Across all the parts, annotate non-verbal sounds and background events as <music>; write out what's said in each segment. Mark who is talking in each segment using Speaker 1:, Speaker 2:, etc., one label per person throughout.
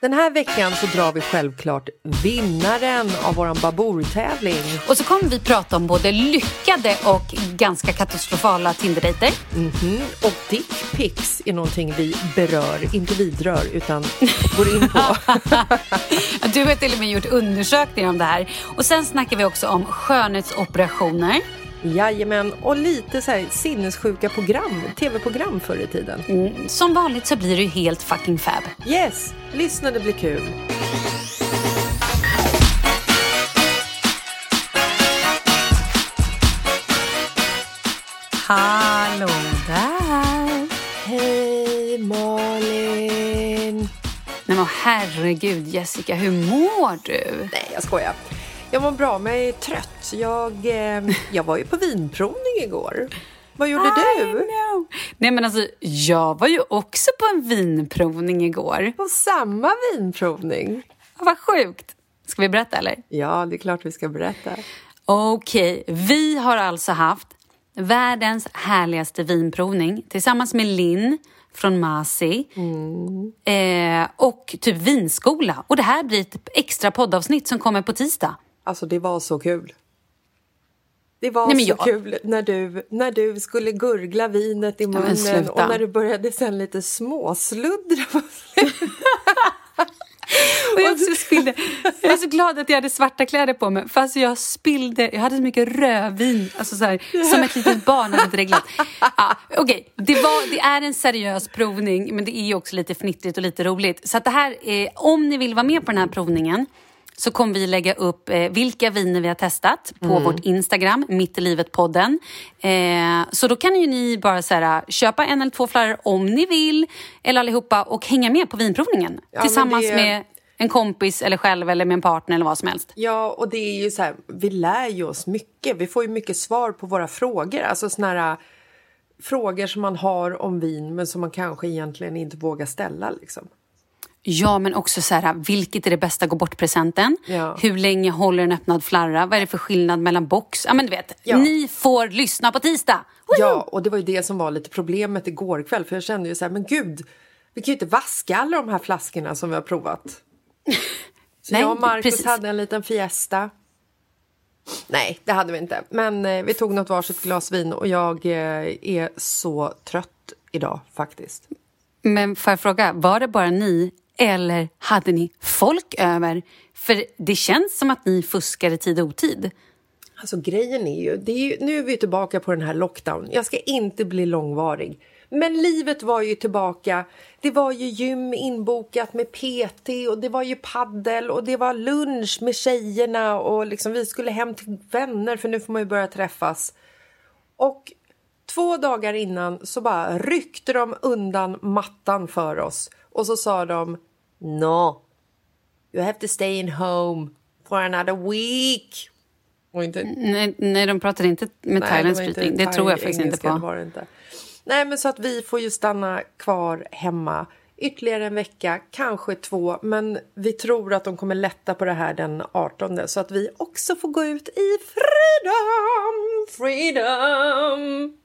Speaker 1: Den här veckan så drar vi självklart vinnaren av vår Babour-tävling.
Speaker 2: Och så kommer vi prata om både lyckade och ganska katastrofala Tinder-dejter.
Speaker 1: Mm -hmm. Och dickpics är någonting vi berör, inte vidrör, utan <laughs> går in på. <laughs>
Speaker 2: du har till och med gjort undersökningar om det här. Och sen snackar vi också om skönhetsoperationer.
Speaker 1: Jajamän, och lite så här sinnessjuka program, tv-program förr i tiden.
Speaker 2: Mm, som vanligt så blir det ju helt fucking fab.
Speaker 1: Yes, lyssna det blir kul.
Speaker 2: Hallå där!
Speaker 1: Hej Malin!
Speaker 2: Nej men herregud Jessica, hur mår du?
Speaker 1: Nej jag skojar. Jag mår bra, men jag är trött. Jag, eh, jag var ju på vinprovning igår. Vad gjorde I du?
Speaker 2: Know. Nej men alltså, jag var ju också på en vinprovning igår.
Speaker 1: På samma vinprovning?
Speaker 2: vad sjukt. Ska vi berätta eller?
Speaker 1: Ja, det är klart vi ska berätta.
Speaker 2: Okej, okay. vi har alltså haft världens härligaste vinprovning tillsammans med Linn från Masi mm. eh, och typ vinskola. Och det här blir ett extra poddavsnitt som kommer på tisdag.
Speaker 1: Alltså det var så kul. Det var Nej, så jag... kul när du, när du skulle gurgla vinet i munnen ja, och när du började sen lite småsluddra <laughs>
Speaker 2: och jag, också spillde. jag är så glad att jag hade svarta kläder på mig fast jag spillde, jag hade så mycket rödvin, alltså så här, som ett litet barn hade dreglat. Ja, Okej, okay. det, det är en seriös provning men det är också lite fnittrigt och lite roligt. Så det här är, om ni vill vara med på den här provningen så kommer vi lägga upp eh, vilka viner vi har testat på mm. vårt Instagram, Mitt i livet-podden. Eh, så då kan ju ni bara så här, köpa en eller två flaggor om ni vill, eller allihopa, och hänga med på vinprovningen ja, tillsammans det... med en kompis eller själv eller med en partner eller vad som helst.
Speaker 1: Ja, och det är ju så här, vi lär ju oss mycket. Vi får ju mycket svar på våra frågor. Alltså såna här frågor som man har om vin men som man kanske egentligen inte vågar ställa. Liksom.
Speaker 2: Ja, men också så här, vilket är det bästa gå bort-presenten? Ja. Hur länge håller en öppnad flarra? Vad är det för skillnad mellan box? Ja, men du vet, ja. ni får lyssna på tisdag!
Speaker 1: Woho! Ja, och det var ju det som var lite problemet igår kväll, för jag kände ju så här, men gud, vi kan ju inte vaska alla de här flaskorna som vi har provat. <laughs> Så Nej, jag och Marcus precis. hade en liten fiesta. Nej, det hade vi inte. Men eh, vi tog något varsitt glas vin och jag eh, är så trött idag faktiskt.
Speaker 2: Men får jag fråga, var det bara ni eller hade ni folk över? För det känns som att ni fuskar i tid och otid.
Speaker 1: Alltså grejen är ju, det är ju, nu är vi tillbaka på den här lockdown. Jag ska inte bli långvarig. Men livet var ju tillbaka. Det var ju gym inbokat med PT och det var ju paddel och det var lunch med tjejerna och liksom vi skulle hem till vänner för nu får man ju börja träffas. Och två dagar innan så bara ryckte de undan mattan för oss och så sa de No, you have to stay in home for another week.
Speaker 2: Inte... Nej, nej, de pratar inte med thailändsk brytning. Det tror jag faktiskt inte på.
Speaker 1: Var det inte. Nej, men så att vi får ju stanna kvar hemma ytterligare en vecka, kanske två. Men vi tror att de kommer lätta på det här den 18 så att vi också får gå ut i freedom, freedom.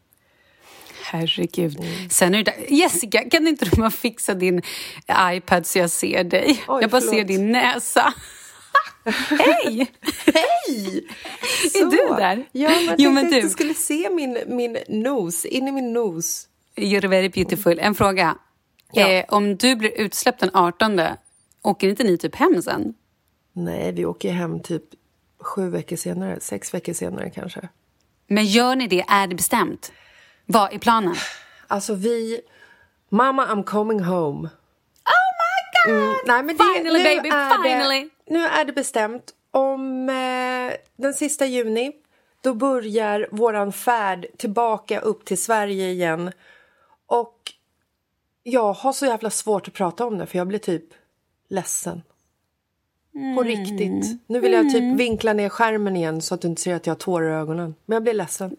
Speaker 2: Herregud. Mm. Sen är det Jessica, kan inte du bara fixa din iPad så jag ser dig? Oj, jag bara förlåt. ser din näsa. <laughs> Hej!
Speaker 1: Hej!
Speaker 2: är du där?
Speaker 1: Ja, men jo, men du. att du skulle se min, min nos, in i min nos.
Speaker 2: You're very beautiful. En fråga. Ja. Eh, om du blir utsläppt den 18, åker inte ni typ hem sen?
Speaker 1: Nej, vi åker hem typ sju veckor senare, sex veckor senare kanske.
Speaker 2: Men gör ni det? Är det bestämt? Vad är planen?
Speaker 1: Alltså vi... Mamma, I'm coming home.
Speaker 2: Oh my god! Mm,
Speaker 1: nej, men
Speaker 2: det, finally baby, finally!
Speaker 1: Det, nu är det bestämt. Om eh, den sista juni då börjar våran färd tillbaka upp till Sverige igen. Och jag har så jävla svårt att prata om det för jag blir typ ledsen. Mm. På riktigt. Nu vill jag typ mm. vinkla ner skärmen igen så att du inte ser att jag har tårar i ögonen. Men jag blir ledsen.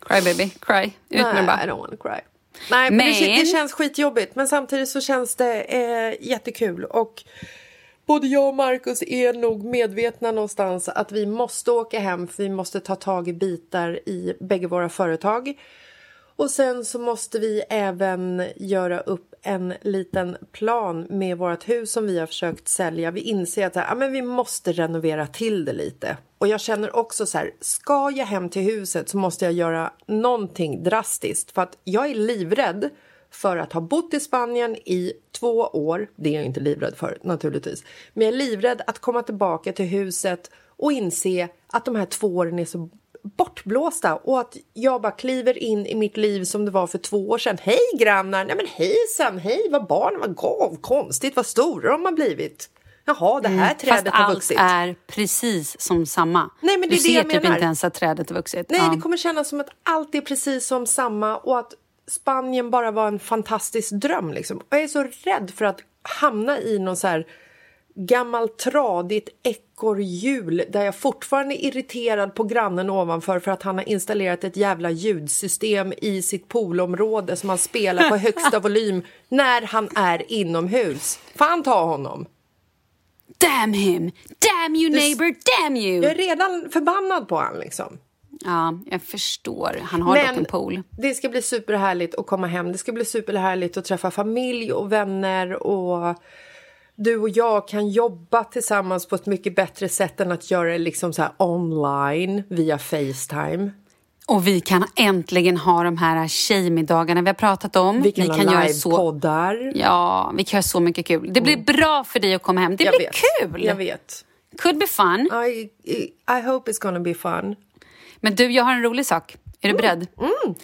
Speaker 2: Cry baby, cry. Ut
Speaker 1: med
Speaker 2: Nej, bara.
Speaker 1: I don't wanna cry. Nej, men, men... Det, det, känns skitjobbigt. Men samtidigt så känns det eh, jättekul. Och både jag och Markus är nog medvetna någonstans att vi måste åka hem för vi måste ta tag i bitar i bägge våra företag. Och sen så måste vi även göra upp en liten plan med vårt hus som vi har försökt sälja. Vi inser att ja, men vi måste renovera till det lite. Och jag känner också så här, ska jag hem till huset så måste jag göra någonting drastiskt för att jag är livrädd för att ha bott i Spanien i två år. Det är jag inte livrädd för naturligtvis, men jag är livrädd att komma tillbaka till huset och inse att de här två åren är så bortblåsta och att jag bara kliver in i mitt liv som det var för två år sedan. Hej grannar! Nej men hejsan, hej vad barnen var gav, konstigt vad stora de har blivit. Jaha, det här mm, trädet har vuxit.
Speaker 2: Fast allt är precis som samma.
Speaker 1: Nej, men det
Speaker 2: du ser
Speaker 1: det
Speaker 2: typ inte ens att trädet är vuxit.
Speaker 1: Nej, ja. det kommer kännas som att allt är precis som samma och att Spanien bara var en fantastisk dröm. Liksom. Och jag är så rädd för att hamna i någon så här gammalt tradigt ekorrhjul där jag fortfarande är irriterad på grannen ovanför för att han har installerat ett jävla ljudsystem i sitt poolområde som han spelar på <laughs> högsta volym när han är inomhus. Fan ta honom!
Speaker 2: Damn him! Damn you neighbor, damn you!
Speaker 1: Jag är redan förbannad på honom liksom.
Speaker 2: Ja, jag förstår. Han har Men dock en pool.
Speaker 1: Det ska bli superhärligt att komma hem. Det ska bli superhärligt att träffa familj och vänner och du och jag kan jobba tillsammans på ett mycket bättre sätt än att göra det liksom så online via Facetime.
Speaker 2: Och vi kan äntligen ha de här tjejmiddagarna vi har pratat om.
Speaker 1: Vi kan, vi kan ha livepoddar.
Speaker 2: Så... Ja, vi kan göra så mycket kul. Det blir mm. bra för dig att komma hem. Det jag blir
Speaker 1: vet.
Speaker 2: kul!
Speaker 1: Jag vet.
Speaker 2: Could be fun.
Speaker 1: I, I hope it's gonna be fun.
Speaker 2: Men du, jag har en rolig sak. Är du beredd?
Speaker 1: Mm.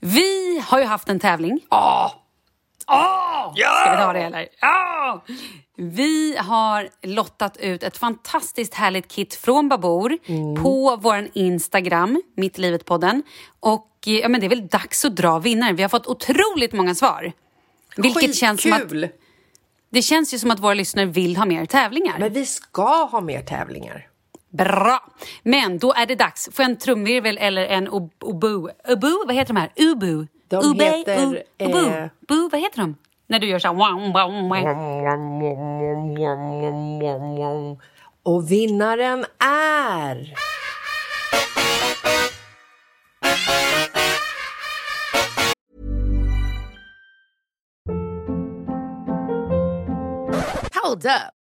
Speaker 2: Vi har ju haft en tävling.
Speaker 1: Ja!
Speaker 2: Oh! Ja! Ska vi ta det eller? Ja! Vi har lottat ut ett fantastiskt härligt kit från Babor mm. på vår Instagram, Mitt Livet-podden. Och ja, men det är väl dags att dra vinnare. Vi har fått otroligt många svar.
Speaker 1: Vilket Skitkul. känns som att
Speaker 2: Det känns ju som att våra lyssnare vill ha mer tävlingar.
Speaker 1: Men vi ska ha mer tävlingar.
Speaker 2: Bra! Men då är det dags. Får jag en trumvirvel eller en obu? Ubu? Vad heter de här? Ubu?
Speaker 1: De Ube, heter... U,
Speaker 2: ubu. Eh... Vad heter de? När du gör så här...
Speaker 1: Och vinnaren är...
Speaker 3: Hold up.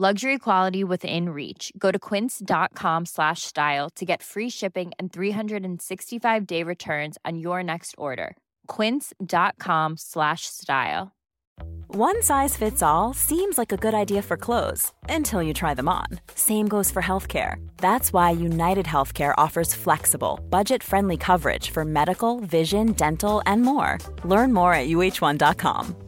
Speaker 4: Luxury quality within reach. Go to quince.com slash style to get free shipping and 365 day returns on your next order. Quince.com slash style.
Speaker 5: One size fits all seems like a good idea for clothes until you try them on. Same goes for healthcare. That's why United Healthcare offers flexible, budget friendly coverage for medical, vision, dental, and more. Learn more at uh1.com.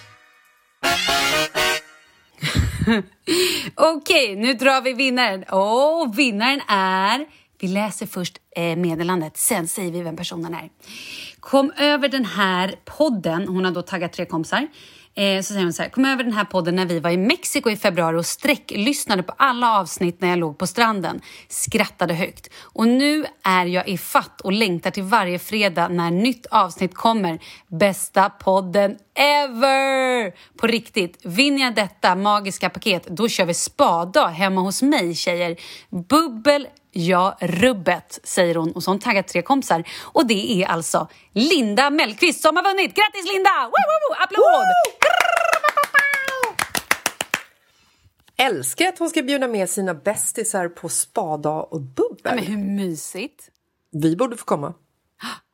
Speaker 2: <laughs> Okej, nu drar vi vinnaren. Och vinnaren är... Vi läser först eh, meddelandet, sen säger vi vem personen är. Kom över den här podden. Hon har då taggat tre kompisar. Eh, så säger hon så här, kom över den här podden när vi var i Mexiko i februari och sträcklyssnade på alla avsnitt när jag låg på stranden. Skrattade högt. Och nu är jag i fatt och längtar till varje fredag när nytt avsnitt kommer. Bästa podden ever! På riktigt, vinner jag detta magiska paket, då kör vi spada hemma hos mig tjejer. Bubbel Ja, rubbet, säger hon och så har hon taggat tre kompisar. Och det är alltså Linda Mellqvist som har vunnit. Grattis Linda! Woo, woo, woo! Applåd!
Speaker 1: Älskar att hon ska bjuda med sina bästisar på spada och bubbel.
Speaker 2: Men hur mysigt?
Speaker 1: Vi borde få komma.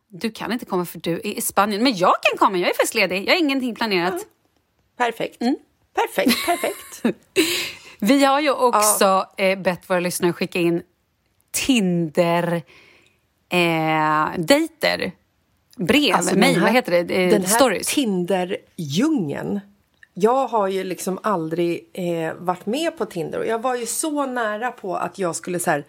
Speaker 2: Du kan inte komma för du är i Spanien. Men jag kan komma, jag är festledig. Jag har ingenting planerat.
Speaker 1: Perfekt. Perfekt, perfekt. <laughs>
Speaker 2: Vi har ju också eh, bett våra lyssnare skicka in Tinder eh, dejter. Brev,
Speaker 1: Alltså,
Speaker 2: mejl, vad heter det? Eh,
Speaker 1: Den här
Speaker 2: stories.
Speaker 1: Tinder-djungeln. Jag har ju liksom aldrig eh, varit med på Tinder och jag var ju så nära på att jag skulle så här,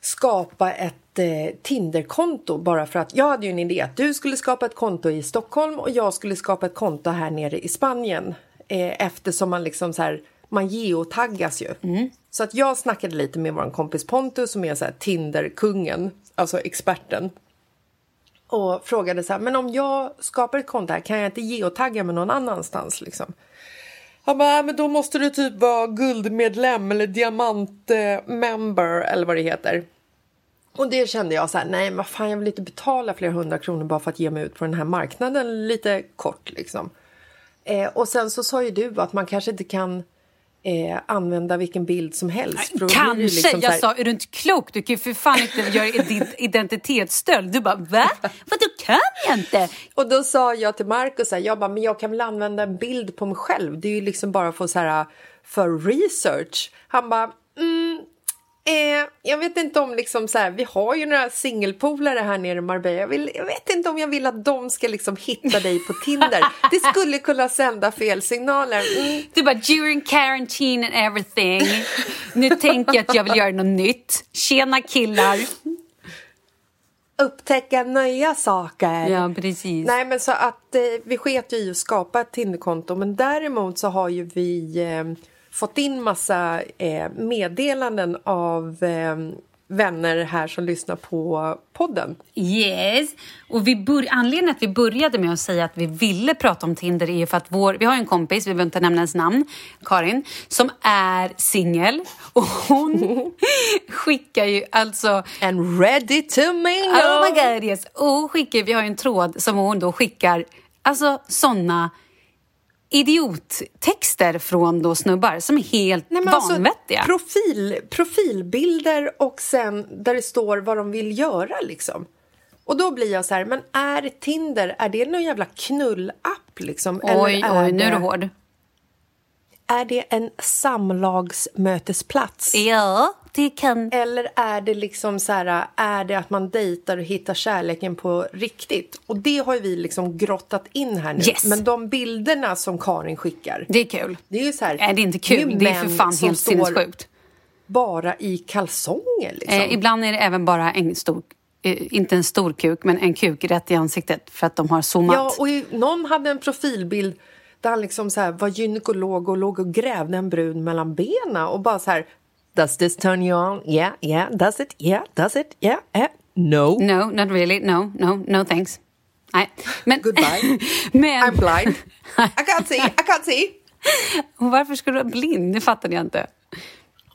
Speaker 1: skapa ett eh, Tinder-konto bara för att jag hade ju en idé att du skulle skapa ett konto i Stockholm och jag skulle skapa ett konto här nere i Spanien eh, eftersom man liksom så här, man geotaggas ju. Så att jag snackade lite med vår kompis Pontus som är så här Tinder-kungen, alltså experten och frågade så här, men om jag skapar ett konto här kan jag inte geotagga mig någon annanstans liksom? Han bara, "Nej, men då måste du typ vara guldmedlem eller diamantmember eller vad det heter. Och det kände jag så här, nej men vad fan jag vill inte betala flera hundra kronor bara för att ge mig ut på den här marknaden lite kort liksom. Eh, och sen så sa ju du att man kanske inte kan eh, använda vilken bild som helst.
Speaker 2: Kanske!
Speaker 1: liksom
Speaker 2: jag
Speaker 1: här-
Speaker 2: sa, är du inte klok? Du kan ju för fan inte göra ident- <laughs> identitetsstöld. Du bara, va? Vadå kan jag inte?
Speaker 1: Och då sa jag till Markus, jag bara, men jag kan väl använda en bild på mig själv. Det är ju liksom bara för, så här, för research. Han bara, mm, eh, jag vet inte om liksom så här, vi har ju några singelpolare här nere i Marbella. Jag, vill, jag vet inte om jag vill att de ska liksom hitta dig på Tinder. Det skulle kunna sända fel signaler. Mm.
Speaker 2: Du bara, during quarantine and everything. Nu tänker jag att jag vill göra något nytt. Tjena killar.
Speaker 1: Upptäcka nya saker.
Speaker 2: Ja, precis.
Speaker 1: Nej, men så att eh, vi sket ju i att skapa ett Tinderkonto, men däremot så har ju vi eh, fått in massa eh, meddelanden av eh, vänner här som lyssnar på podden.
Speaker 2: Yes. Och vi bör- anledningen att vi började med att säga att vi ville prata om Tinder är ju för att vår, vi har en kompis, vi behöver inte nämna hennes namn, Karin, som är singel. Och hon <laughs> skickar ju alltså
Speaker 1: And ready to mingle!
Speaker 2: Oh my god, yes. Och skickar, vi har ju en tråd som hon då skickar, alltså såna idiottexter från då snubbar som är helt
Speaker 1: Nej, alltså,
Speaker 2: vanvettiga.
Speaker 1: profil, profilbilder och sen där det står vad de vill göra liksom. Och då blir jag så här, men är Tinder, är det någon jävla knullapp liksom?
Speaker 2: oj,
Speaker 1: är
Speaker 2: oj, nu är du hård.
Speaker 1: Är det en samlagsmötesplats?
Speaker 2: Ja, det kan...
Speaker 1: Eller är det liksom så här, är det att man dejtar och hittar kärleken på riktigt? Och det har ju vi liksom grottat in här nu.
Speaker 2: Yes.
Speaker 1: Men de bilderna som Karin skickar,
Speaker 2: Det är kul.
Speaker 1: det är ju så här.
Speaker 2: Nej, det är inte kul. Det är för
Speaker 1: män
Speaker 2: fan
Speaker 1: som
Speaker 2: helt sinnessjukt.
Speaker 1: bara i kalsonger liksom.
Speaker 2: Eh, ibland är det även bara en stor, eh, inte en stor kuk, men en kuk rätt i ansiktet för att de har zoomat.
Speaker 1: Ja, och ju- någon hade en profilbild där han liksom så här var gynekolog och låg och grävde en brud mellan benen och bara så här Does this turn you on? Yeah, yeah, does it? Yeah, does it? Yeah, eh, no.
Speaker 2: No, not really. No, no, no thanks. Nej. Men,
Speaker 1: Goodbye. <laughs>
Speaker 2: men,
Speaker 1: I'm blind. <laughs> I can't see, I can't see.
Speaker 2: Och varför skulle du vara blind? Det fattade jag inte.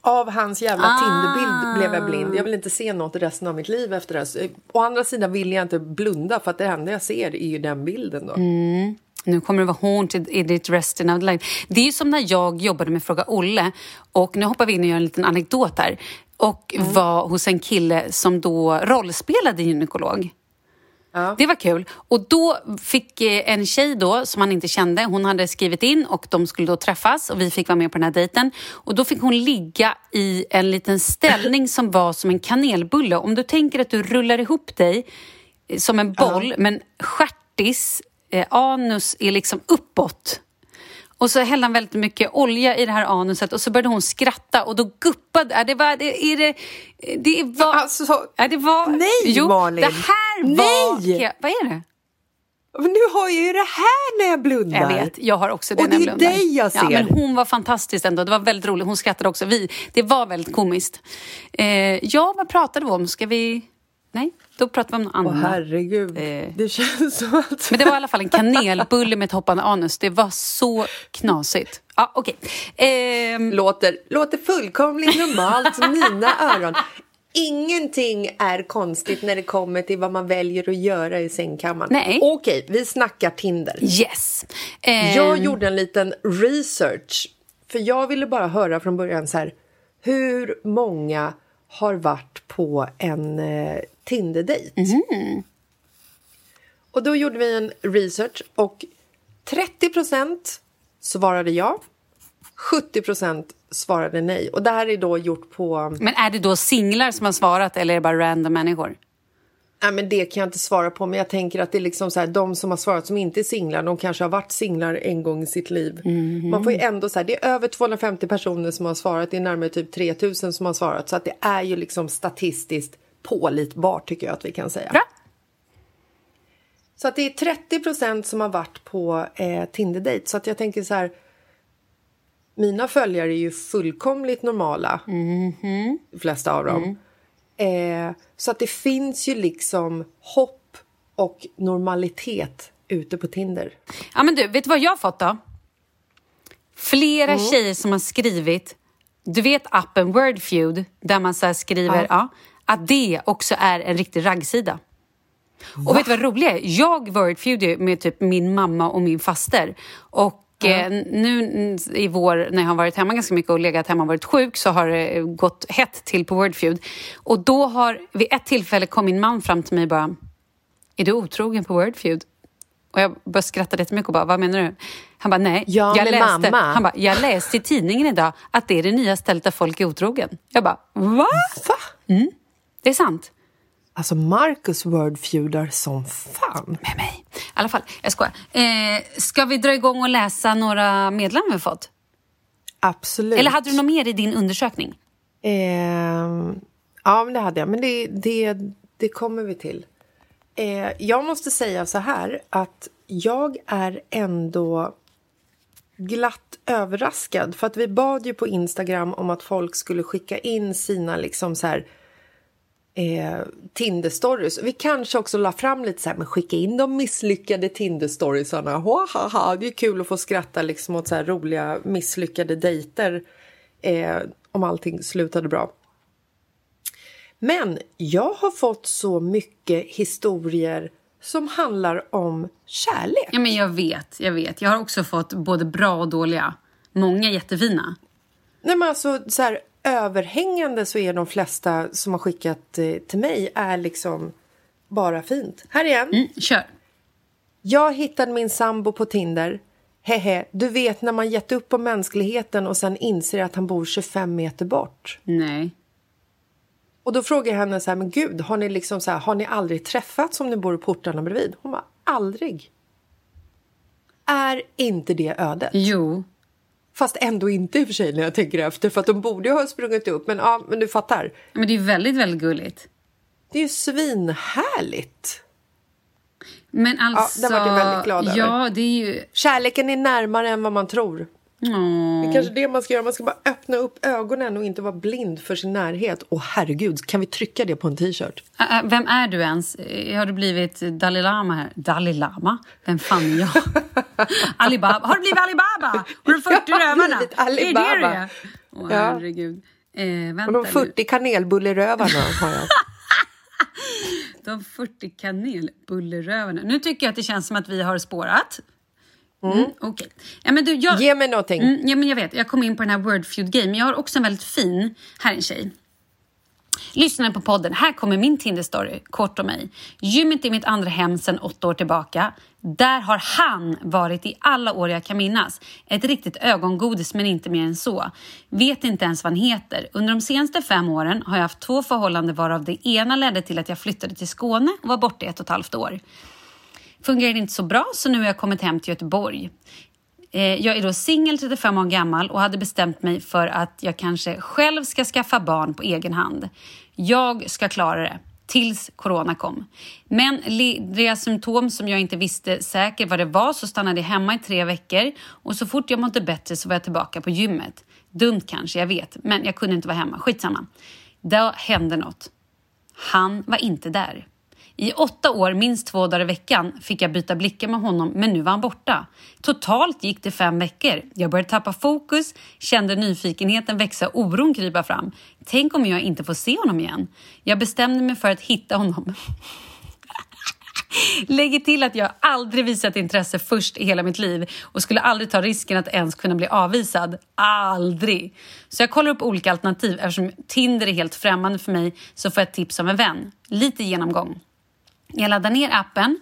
Speaker 1: Av hans jävla
Speaker 2: Ah.
Speaker 1: Tinderbild blev jag blind. Jag vill inte se något resten av mitt liv efter det. Å andra sidan vill jag inte blunda för att det enda jag ser är ju den bilden då.
Speaker 2: Nu kommer det vara haunted i ditt resten of life. Det är ju som när jag jobbade med Fråga Olle. Och nu hoppar vi in och gör en liten anekdot här. Och var hos en kille som då rollspelade gynekolog.
Speaker 1: Ja.
Speaker 2: Det var kul. Och då fick eh, en tjej då, som han inte kände, hon hade skrivit in och de skulle då träffas och vi fick vara med på den här dejten. Och då fick hon ligga i en liten ställning <laughs> som var som en kanelbulle. Om du tänker att du rullar ihop dig eh, som en boll, men stjärtis, eh, anus är liksom uppåt. Och så hällde han väldigt mycket olja i det här anuset och så började hon skratta och då guppade... Ja, det var... Det, är det, det var...
Speaker 1: Alltså,
Speaker 2: ja, det var
Speaker 1: nej,
Speaker 2: jo,
Speaker 1: Malin.
Speaker 2: det här var...
Speaker 1: Nej!
Speaker 2: Vad är det?
Speaker 1: Men nu har jag ju det här när jag blundar.
Speaker 2: Jag vet, jag har också det
Speaker 1: Och
Speaker 2: när
Speaker 1: det
Speaker 2: jag
Speaker 1: är
Speaker 2: blundar.
Speaker 1: dig jag ser.
Speaker 2: Ja, men hon var fantastisk ändå. Det var väldigt roligt. Hon skrattade också. Vi, det var väldigt komiskt. Eh, ja, vad pratade vi om? Ska vi... Nej, då pratade vi om något
Speaker 1: Åh
Speaker 2: annat.
Speaker 1: herregud.
Speaker 2: Eh.
Speaker 1: Det känns som att...
Speaker 2: Men det var i alla fall en kanelbulle med ett hoppande anus. Det var så knasigt. Ja, okej. Ehm,
Speaker 1: låter, låter fullkomligt normalt som mina öron. Ingenting är konstigt när det kommer till vad man väljer att göra i sängkammaren.
Speaker 2: Nej.
Speaker 1: Okej, vi snackar Tinder.
Speaker 2: yes. Ehm,
Speaker 1: Jag gjorde en liten research. För jag ville bara höra från början så här. Hur många har varit på en eh, Tinder-dejt? Och då gjorde vi en research och 30% svarade ja. 70% svarade nej. Och det här är då gjort på...
Speaker 2: Men är det då singlar som har svarat eller är det bara random människor?
Speaker 1: Nej, men det kan jag inte svara på, men jag tänker att det är liksom så här, de som har svarat som inte är singlar, de kanske har varit singlar en gång i sitt liv. Man får ju ändå så här, det är över 250 personer som har svarat, det är närmare typ 3000 som har svarat, så att det är ju liksom statistiskt pålitbart tycker jag att vi kan säga.
Speaker 2: Bra.
Speaker 1: Så att det är 30% som har varit på eh, Tinder-dejt. Så att jag tänker så här. Mina följare är ju fullkomligt normala. De flesta av dem. Eh, så att det finns ju liksom hopp och normalitet ute på Tinder.
Speaker 2: Ja, men du, vet du vad jag har fått då? Flera
Speaker 1: Mm.
Speaker 2: tjejer som har skrivit, du vet appen Wordfeud, där man så skriver, ja. Att det också är en riktig raggsida. Och vet du vad roligt är? Jag Wordfeud ju med typ min mamma och min faster. Och eh, nu mm, i vår, när jag har varit hemma ganska mycket och legat hemma och varit sjuk så har det gått hett till på Wordfeud. Och då har, vid ett tillfälle kom min man fram till mig och bara, är du otrogen på Wordfeud? Och jag började skratta jättemycket och bara, vad menar du? Han bara, nej.
Speaker 1: Ja,
Speaker 2: jag läste,
Speaker 1: mamma.
Speaker 2: Han bara, jag läste i tidningen idag att det är det nya stället där folk är otrogen. Jag bara, va?
Speaker 1: Va?
Speaker 2: Det är sant.
Speaker 1: Alltså Marcus wordfeudar som fan.
Speaker 2: Med mig. I alla fall, jag skojar. Eh, ska vi dra igång och läsa några meddelanden vi fått?
Speaker 1: Absolut.
Speaker 2: Eller hade du något mer i din undersökning?
Speaker 1: Ehm, ja, men det hade jag. Men det, det, det kommer vi till. Eh, jag måste säga så här att jag är ändå glatt överraskad. För att vi bad ju på Instagram om att folk skulle skicka in sina liksom så här eh, Tinder-stories. Vi kanske också la fram lite så här, men skicka in de misslyckade Tinder-storiesarna. Det är kul att få skratta liksom åt så här roliga misslyckade dejter eh, om allting slutade bra. Men jag har fått så mycket historier som handlar om kärlek.
Speaker 2: Ja, men jag vet, jag vet. Jag har också fått både bra och dåliga. Många jättefina.
Speaker 1: Nej, men alltså, så här, överhängande så är de flesta som har skickat eh, till mig är liksom bara fint. Här igen.
Speaker 2: Mm, kör.
Speaker 1: Jag hittade min sambo på Tinder. Hehe, du vet när man gett upp om mänskligheten och sen inser att han bor 25 meter bort.
Speaker 2: Nej.
Speaker 1: Och då frågar jag henne så här, men gud, har ni liksom så här, har ni aldrig träffats om ni bor i portarna bredvid? Hon bara, aldrig. Är inte det ödet?
Speaker 2: Jo.
Speaker 1: Fast ändå inte i och för sig när jag tänker efter, för att de borde ju ha sprungit upp. Men ja, men du fattar.
Speaker 2: Men det är väldigt, väldigt gulligt.
Speaker 1: Det är ju svinhärligt.
Speaker 2: Men alltså...
Speaker 1: den vart jag väldigt glad över.
Speaker 2: Ja, det är ju...
Speaker 1: Kärleken är närmare än vad man tror. Det är kanske det man ska göra. Man ska bara öppna upp ögonen och inte vara blind för sin närhet. Och herregud, kan vi trycka det på en t-shirt?
Speaker 2: Ä- ä, Vem är du ens? Eh, Har du blivit Dalai Lama här? Dalai Lama? Vem fan är jag? <laughs> Alibaba? Har du blivit Alibaba? Har du 40
Speaker 1: Jag har
Speaker 2: rövarna?
Speaker 1: Alibaba.
Speaker 2: Är det det? Åh,
Speaker 1: Ja.
Speaker 2: herregud. Eh, vänta
Speaker 1: Och de
Speaker 2: nu.
Speaker 1: 40 kanelbullerövarna har jag. <laughs>
Speaker 2: De 40 kanelbullerövarna. Nu tycker jag att det känns som att vi har spårat. Mm, Okej. Ja, men du, jag...
Speaker 1: Ge mig någonting.
Speaker 2: Mm, ja, men jag vet, jag kom in på den här Wordfeud game. Jag har också en väldigt fin... Här är en tjej. Lyssna på podden. Här kommer min Tinder-story, kort om mig. Gymmet är mitt andra hem sedan åtta år tillbaka. Där har han varit i alla år jag kan minnas. Ett riktigt ögongodis, men inte mer än så. Vet inte ens vad han heter. Under de senaste fem åren har jag haft två förhållanden varav det ena ledde till att jag flyttade till Skåne och var borta i ett och ett halvt år. Fungerade inte så bra, så nu har jag kommit hem till Göteborg. Eh, jag är då singel, 35 år gammal och hade bestämt mig för att jag kanske själv ska skaffa barn på egen hand. Jag ska klara det. Tills corona kom. Men lindriga symptom som jag inte visste säkert vad det var så stannade jag hemma i tre veckor och så fort jag mådde bättre så var jag tillbaka på gymmet. Dumt kanske, jag vet, men jag kunde inte vara hemma. Skitsamma. Då hände något. Han var inte där. I åtta år, minst två dagar i veckan, fick jag byta blickar med honom, men nu var han borta. Totalt gick det fem veckor. Jag började tappa fokus, kände nyfikenheten växa och oron krypa fram. Tänk om jag inte får se honom igen? Jag bestämde mig för att hitta honom. <laughs> Lägger till att jag aldrig visat intresse först i hela mitt liv och skulle aldrig ta risken att ens kunna bli avvisad. Aldrig! Så jag kollar upp olika alternativ. Eftersom Tinder är helt främmande för mig så får jag ett tips av en vän. Lite genomgång. Jag laddar ner appen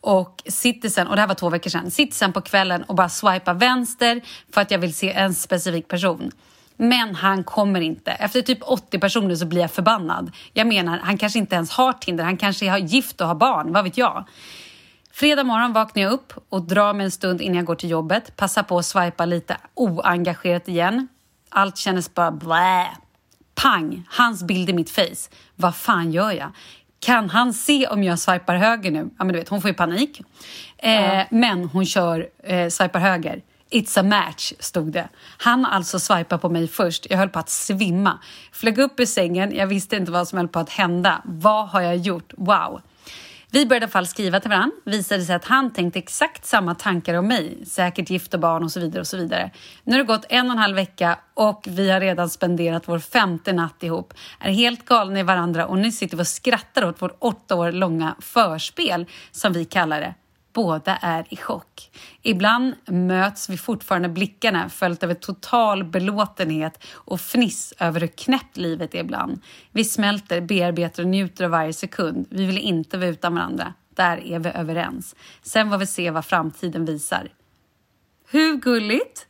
Speaker 2: och sitter sen, och det här var två veckor sedan, sitter sen på kvällen och bara swipar vänster för att jag vill se en specifik person. Men han kommer inte. Efter typ 80 personer så blir jag förbannad. Jag menar, han kanske inte ens har Tinder, han kanske är gift och har barn, vad vet jag. Fredag morgon vaknar jag upp och drar mig en stund innan jag går till jobbet. Passar på att swipa lite oengagerat igen. Allt kändes bara blä. Pang! Hans bild i mitt face. Vad fan gör jag? Kan han se om jag swipar höger nu? Ja, men du vet, hon får ju panik. Eh, Men hon kör eh, swipar höger. It's a match, stod det. Han alltså swipat på mig först. Jag höll på att svimma. Flög upp ur sängen. Jag visste inte vad som höll på att hända. Vad har jag gjort? Wow! Vi började i alla fall skriva till varandra. Visade sig att han tänkte exakt samma tankar om mig. Säkert gift och barn och så vidare och så vidare. Nu har det gått en och en halv vecka och vi har redan spenderat vår femte natt ihop. Är helt galna i varandra och nu sitter vi och skrattar åt vårt åtta år långa förspel som vi kallar det. Båda är i chock. Ibland möts vi fortfarande blickarna följt av en total belåtenhet och fniss över hur knäppt livet är ibland. Vi smälter, bearbetar och njuter av varje sekund. Vi vill inte vara utan varandra. Där är vi överens. Sen får vi se vad framtiden visar. Hur gulligt?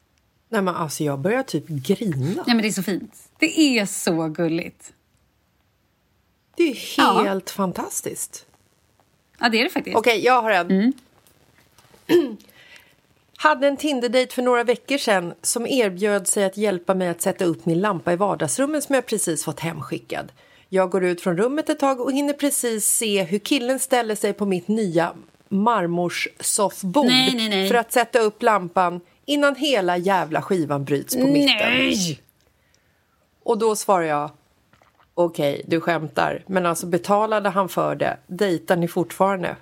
Speaker 1: Nej, men alltså, jag börjar typ grina.
Speaker 2: Ja, men det är så fint. Det är så gulligt.
Speaker 1: Det är
Speaker 2: Ja.
Speaker 1: helt fantastiskt.
Speaker 2: Ja, det är det faktiskt.
Speaker 1: Okej, jag har en.
Speaker 2: Mm. <clears throat>
Speaker 1: Hade en Tinder-dejt för några veckor sedan som erbjöd sig att hjälpa mig att sätta upp min lampa i vardagsrummet som jag precis fått hemskickad. Jag går ut från rummet ett tag och hinner precis se hur killen ställer sig på mitt nya marmorsoffbord
Speaker 2: Nej, nej, nej.
Speaker 1: för att sätta upp lampan innan hela jävla skivan bryts på mitten.
Speaker 2: Nej!
Speaker 1: Och då svarar jag Okej, du skämtar, men alltså betalade han för det? Dejtar ni fortfarande?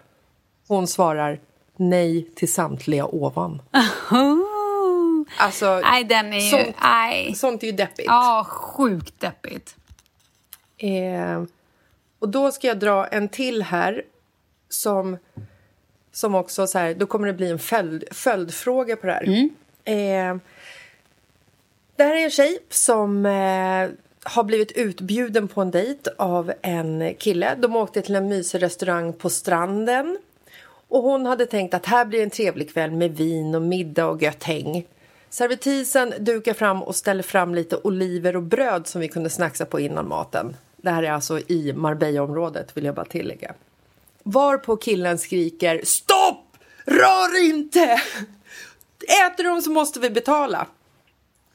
Speaker 1: Hon svarar nej till samtliga ovan.
Speaker 2: Oh.
Speaker 1: Alltså,
Speaker 2: Nej, den är ju...
Speaker 1: sånt,
Speaker 2: Nej.
Speaker 1: sånt är ju deppigt.
Speaker 2: Ja, sjukt deppigt.
Speaker 1: Eh, och då ska jag dra en till här som, som också så här, då kommer det bli en följd, följdfråga på det här. Eh, det här är en tjej som eh, har blivit utbjuden på en dejt av en kille. De åkte till en mysig restaurang på stranden. Och hon hade tänkt att här blir en trevlig kväll med vin och middag och gött häng. Servitrisen dukar fram och ställer fram lite oliver och bröd som vi kunde snacksa på innan maten. Det här är alltså i Marbella-området vill jag bara tillägga. Varpå killen skriker Stopp! Rör inte! Äter de så måste vi betala.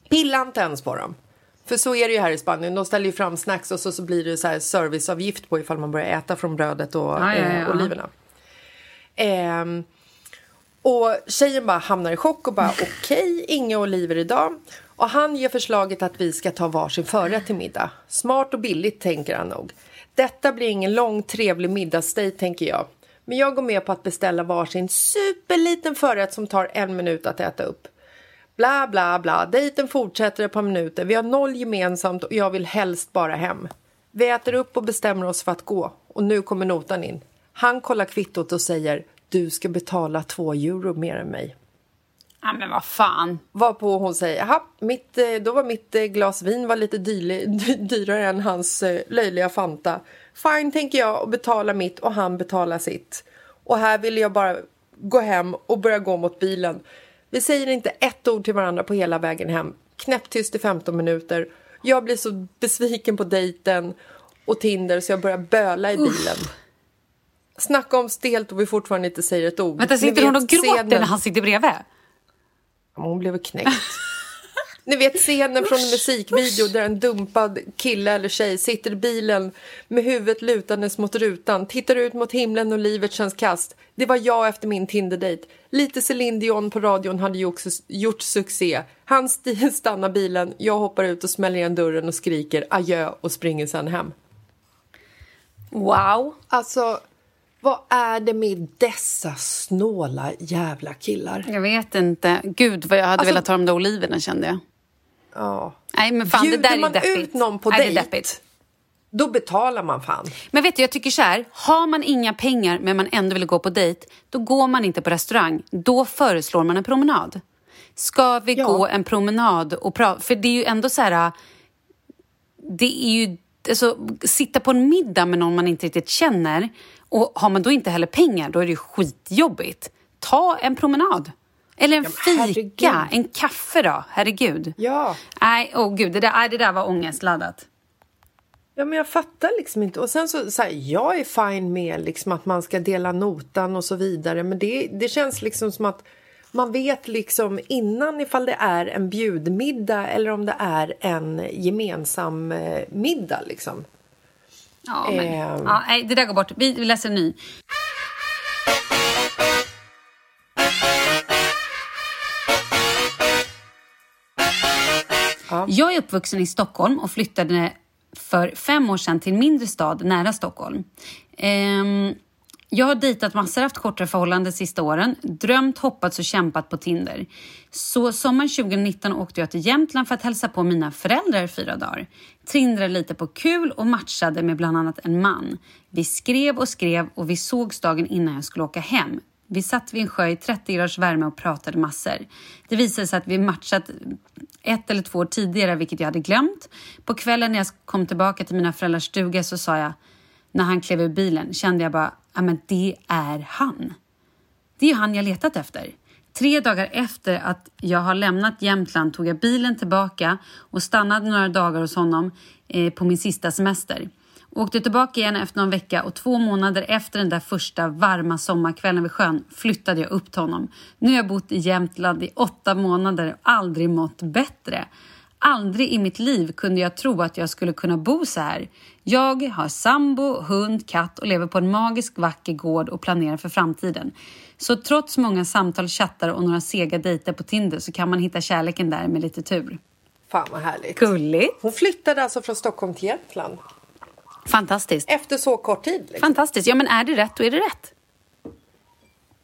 Speaker 1: Pilla inte ens på dem. För så är det ju här i Spanien. De ställer ju fram snacks och så, så blir det så här serviceavgift på ifall man börjar äta från brödet och
Speaker 2: Ja, ja, ja.
Speaker 1: Eh, oliverna. Ehm, Och tjejen bara hamnar i chock och bara <laughs> okej, okay, inga oliver idag. Och han ger förslaget att vi ska ta varsin förrätt till middag. Smart och billigt tänker han nog. Detta blir ingen lång trevlig middagsdejt tänker jag. Men jag går med på att beställa varsin superliten förrätt som tar en minut att äta upp. Bla, bla, bla. Dejten fortsätter ett par minuter. Vi har noll gemensamt och jag vill helst bara hem. Vi äter upp och bestämmer oss för att gå. Och nu kommer notan in. Han kollar kvittot och säger du ska betala två euro mer än mig.
Speaker 2: Ja, men vad fan.
Speaker 1: Varpå hon säger, jaha, mitt, eh, då var mitt eh, glas vin var lite dyr, <laughs> dyrare än hans eh, löjliga Fanta. Fine, tänker jag, och betala mitt och han betalar sitt. Och här vill jag bara gå hem och börja gå mot bilen. Vi säger inte ett ord till varandra på hela vägen hem. Knäpptyst i 15 minuter. Jag blir så besviken på dejten och Tinder så jag börjar böla i bilen. Uff. Snacka om stelt och vi fortfarande inte säger ett ord.
Speaker 2: Vänta, sitter hon och gråter scenen... när han sitter bredvid?
Speaker 1: hon blev knäckt. <laughs> Ni vet scenen från en musikvideo där en dumpad kille eller tjej sitter i bilen med huvudet lutandes mot rutan, tittar ut mot himlen och livet känns kast. Det var jag efter min Tinder-dejt. Lite Céline Dion på radion hade gjort, gjort succé. Han <laughs> stannar bilen, jag hoppar ut och smäller igen dörren och skriker adjö och springer sen hem.
Speaker 2: Wow.
Speaker 1: Alltså, vad är det med dessa snåla jävla killar?
Speaker 2: Jag vet inte. Gud vad jag hade alltså, velat ha de där oliverna kände jag.
Speaker 1: Ja.
Speaker 2: Nej men fan
Speaker 1: Bjuder
Speaker 2: det där är
Speaker 1: man
Speaker 2: deppigt.
Speaker 1: ut någon på
Speaker 2: Nej,
Speaker 1: dejt, då betalar man fan.
Speaker 2: Men vet du, jag tycker så här, har man inga pengar men man ändå vill gå på dejt, då går man inte på restaurang. Då föreslår man en promenad. Ska vi ja. gå en promenad och prata? För det är ju ändå så här, det är ju, alltså sitta på en middag med någon man inte riktigt känner och har man då inte heller pengar, då är det skitjobbigt. Ta en promenad. Eller en ja, fika, en kaffe då. Herregud.
Speaker 1: Ja.
Speaker 2: Nej, åh oh, gud, det där, nej, det där var ångestladdat.
Speaker 1: Ja, men jag fattar liksom inte. Och sen så, så här, jag är fine med liksom att man ska dela notan och så vidare. Men det, det känns liksom som att man vet liksom innan ifall det är en bjudmiddag eller om det är en gemensam eh, middag liksom.
Speaker 2: Ja, men, eh. ja, nej, det där går bort. Vi, vi läser en ny. Ja. Jag är uppvuxen i Stockholm och flyttade för fem år sedan till en mindre stad nära Stockholm. Ehm, jag har dejtat massor, haft kortare förhållanden de sista åren, drömt, hoppats och kämpat på Tinder. Så sommaren 2019 åkte jag till Jämtland för att hälsa på mina föräldrar i fyra dagar. Tindrade lite på kul och matchade med bland annat en man. Vi skrev och skrev och vi sågs dagen innan jag skulle åka hem. Vi satt vid en sjö i 30 graders värme och pratade massor. Det visade sig att vi matchat ett eller två år tidigare, vilket jag hade glömt. På kvällen när jag kom tillbaka till mina föräldrars stuga så sa jag, när han klev ur bilen, kände jag bara, ja men det är han. Det är ju han jag letat efter. Tre dagar efter att jag har lämnat Jämtland tog jag bilen tillbaka och stannade några dagar hos honom eh, på min sista semester. Åkte tillbaka igen efter någon vecka och två månader efter den där första varma sommarkvällen vid sjön flyttade jag upp till honom. Nu har jag bott i Jämtland i åtta månader och aldrig mått bättre. Aldrig i mitt liv kunde jag tro att jag skulle kunna bo så här. Jag har sambo, hund, katt och lever på en magisk vacker gård och planerar för framtiden. Så trots många samtal, chattar och några sega dejter på Tinder så kan man hitta kärleken där med lite tur.
Speaker 1: Fan vad härligt.
Speaker 2: Gulligt.
Speaker 1: Hon flyttade alltså från Stockholm till Jämtland.
Speaker 2: Fantastiskt.
Speaker 1: Efter så kort tid. Liksom.
Speaker 2: Fantastiskt. Ja, men är det rätt, då är det rätt.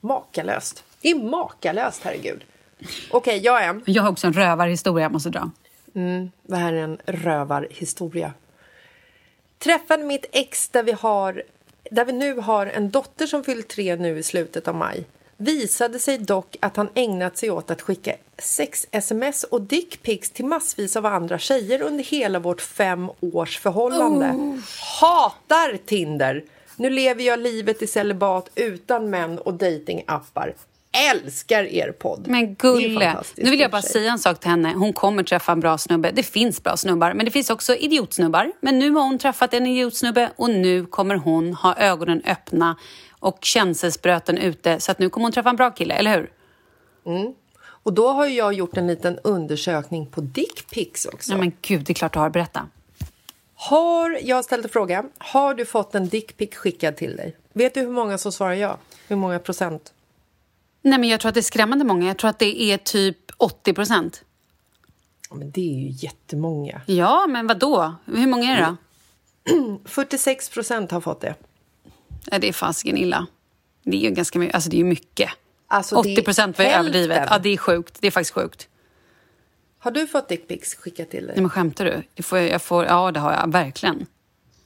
Speaker 1: Makalöst. Det är makalöst, herregud. Okej, okay, jag är en.
Speaker 2: Jag har också en rövarhistoria jag måste dra.
Speaker 1: Mm, det här är en rövarhistoria. Träffade mitt ex där vi, har, där vi nu har en dotter som fyllt tre nu i slutet av maj visade sig dock att han ägnat sig åt att skicka sex-sms och dickpics till massvis av andra tjejer under hela vårt fem års förhållande. Oh. Hatar Tinder! Nu lever jag livet i celibat utan män och datingappar. Älskar er podd!
Speaker 2: Men Gulle, nu vill jag bara säga en sak till henne. Hon kommer träffa en bra snubbe. Det finns bra snubbar, men det finns också idiotsnubbar. Men nu har hon träffat en idiotsnubbe och nu kommer hon ha ögonen öppna och känselspröten ute. Så att nu kommer hon träffa en bra kille, eller hur?
Speaker 1: Mm. Och då har jag gjort en liten undersökning på dickpics också.
Speaker 2: Ja, men gud, det är klart du har. Berätta.
Speaker 1: Har, jag har ställt en fråga. Har du fått en dickpic skickad till dig? Vet du hur många som svarar ja? Hur många procent?
Speaker 2: Nej, men jag tror att det är skrämmande många. Jag tror att det är typ 80 procent.
Speaker 1: Ja, men det är ju jättemånga.
Speaker 2: Ja, men vad då? Hur många är det då? <clears throat>
Speaker 1: 46 procent har fått det.
Speaker 2: Ja, det är fasiken illa. Det är ju ganska mycket. Alltså det är ju mycket.
Speaker 1: Alltså, det är
Speaker 2: 80 procent var ju överdrivet. Ja, det är sjukt. Det är faktiskt sjukt.
Speaker 1: Har du fått dickpics skickat till dig?
Speaker 2: Nej, men skämtar du? Jag får, jag får, ja, det har jag verkligen.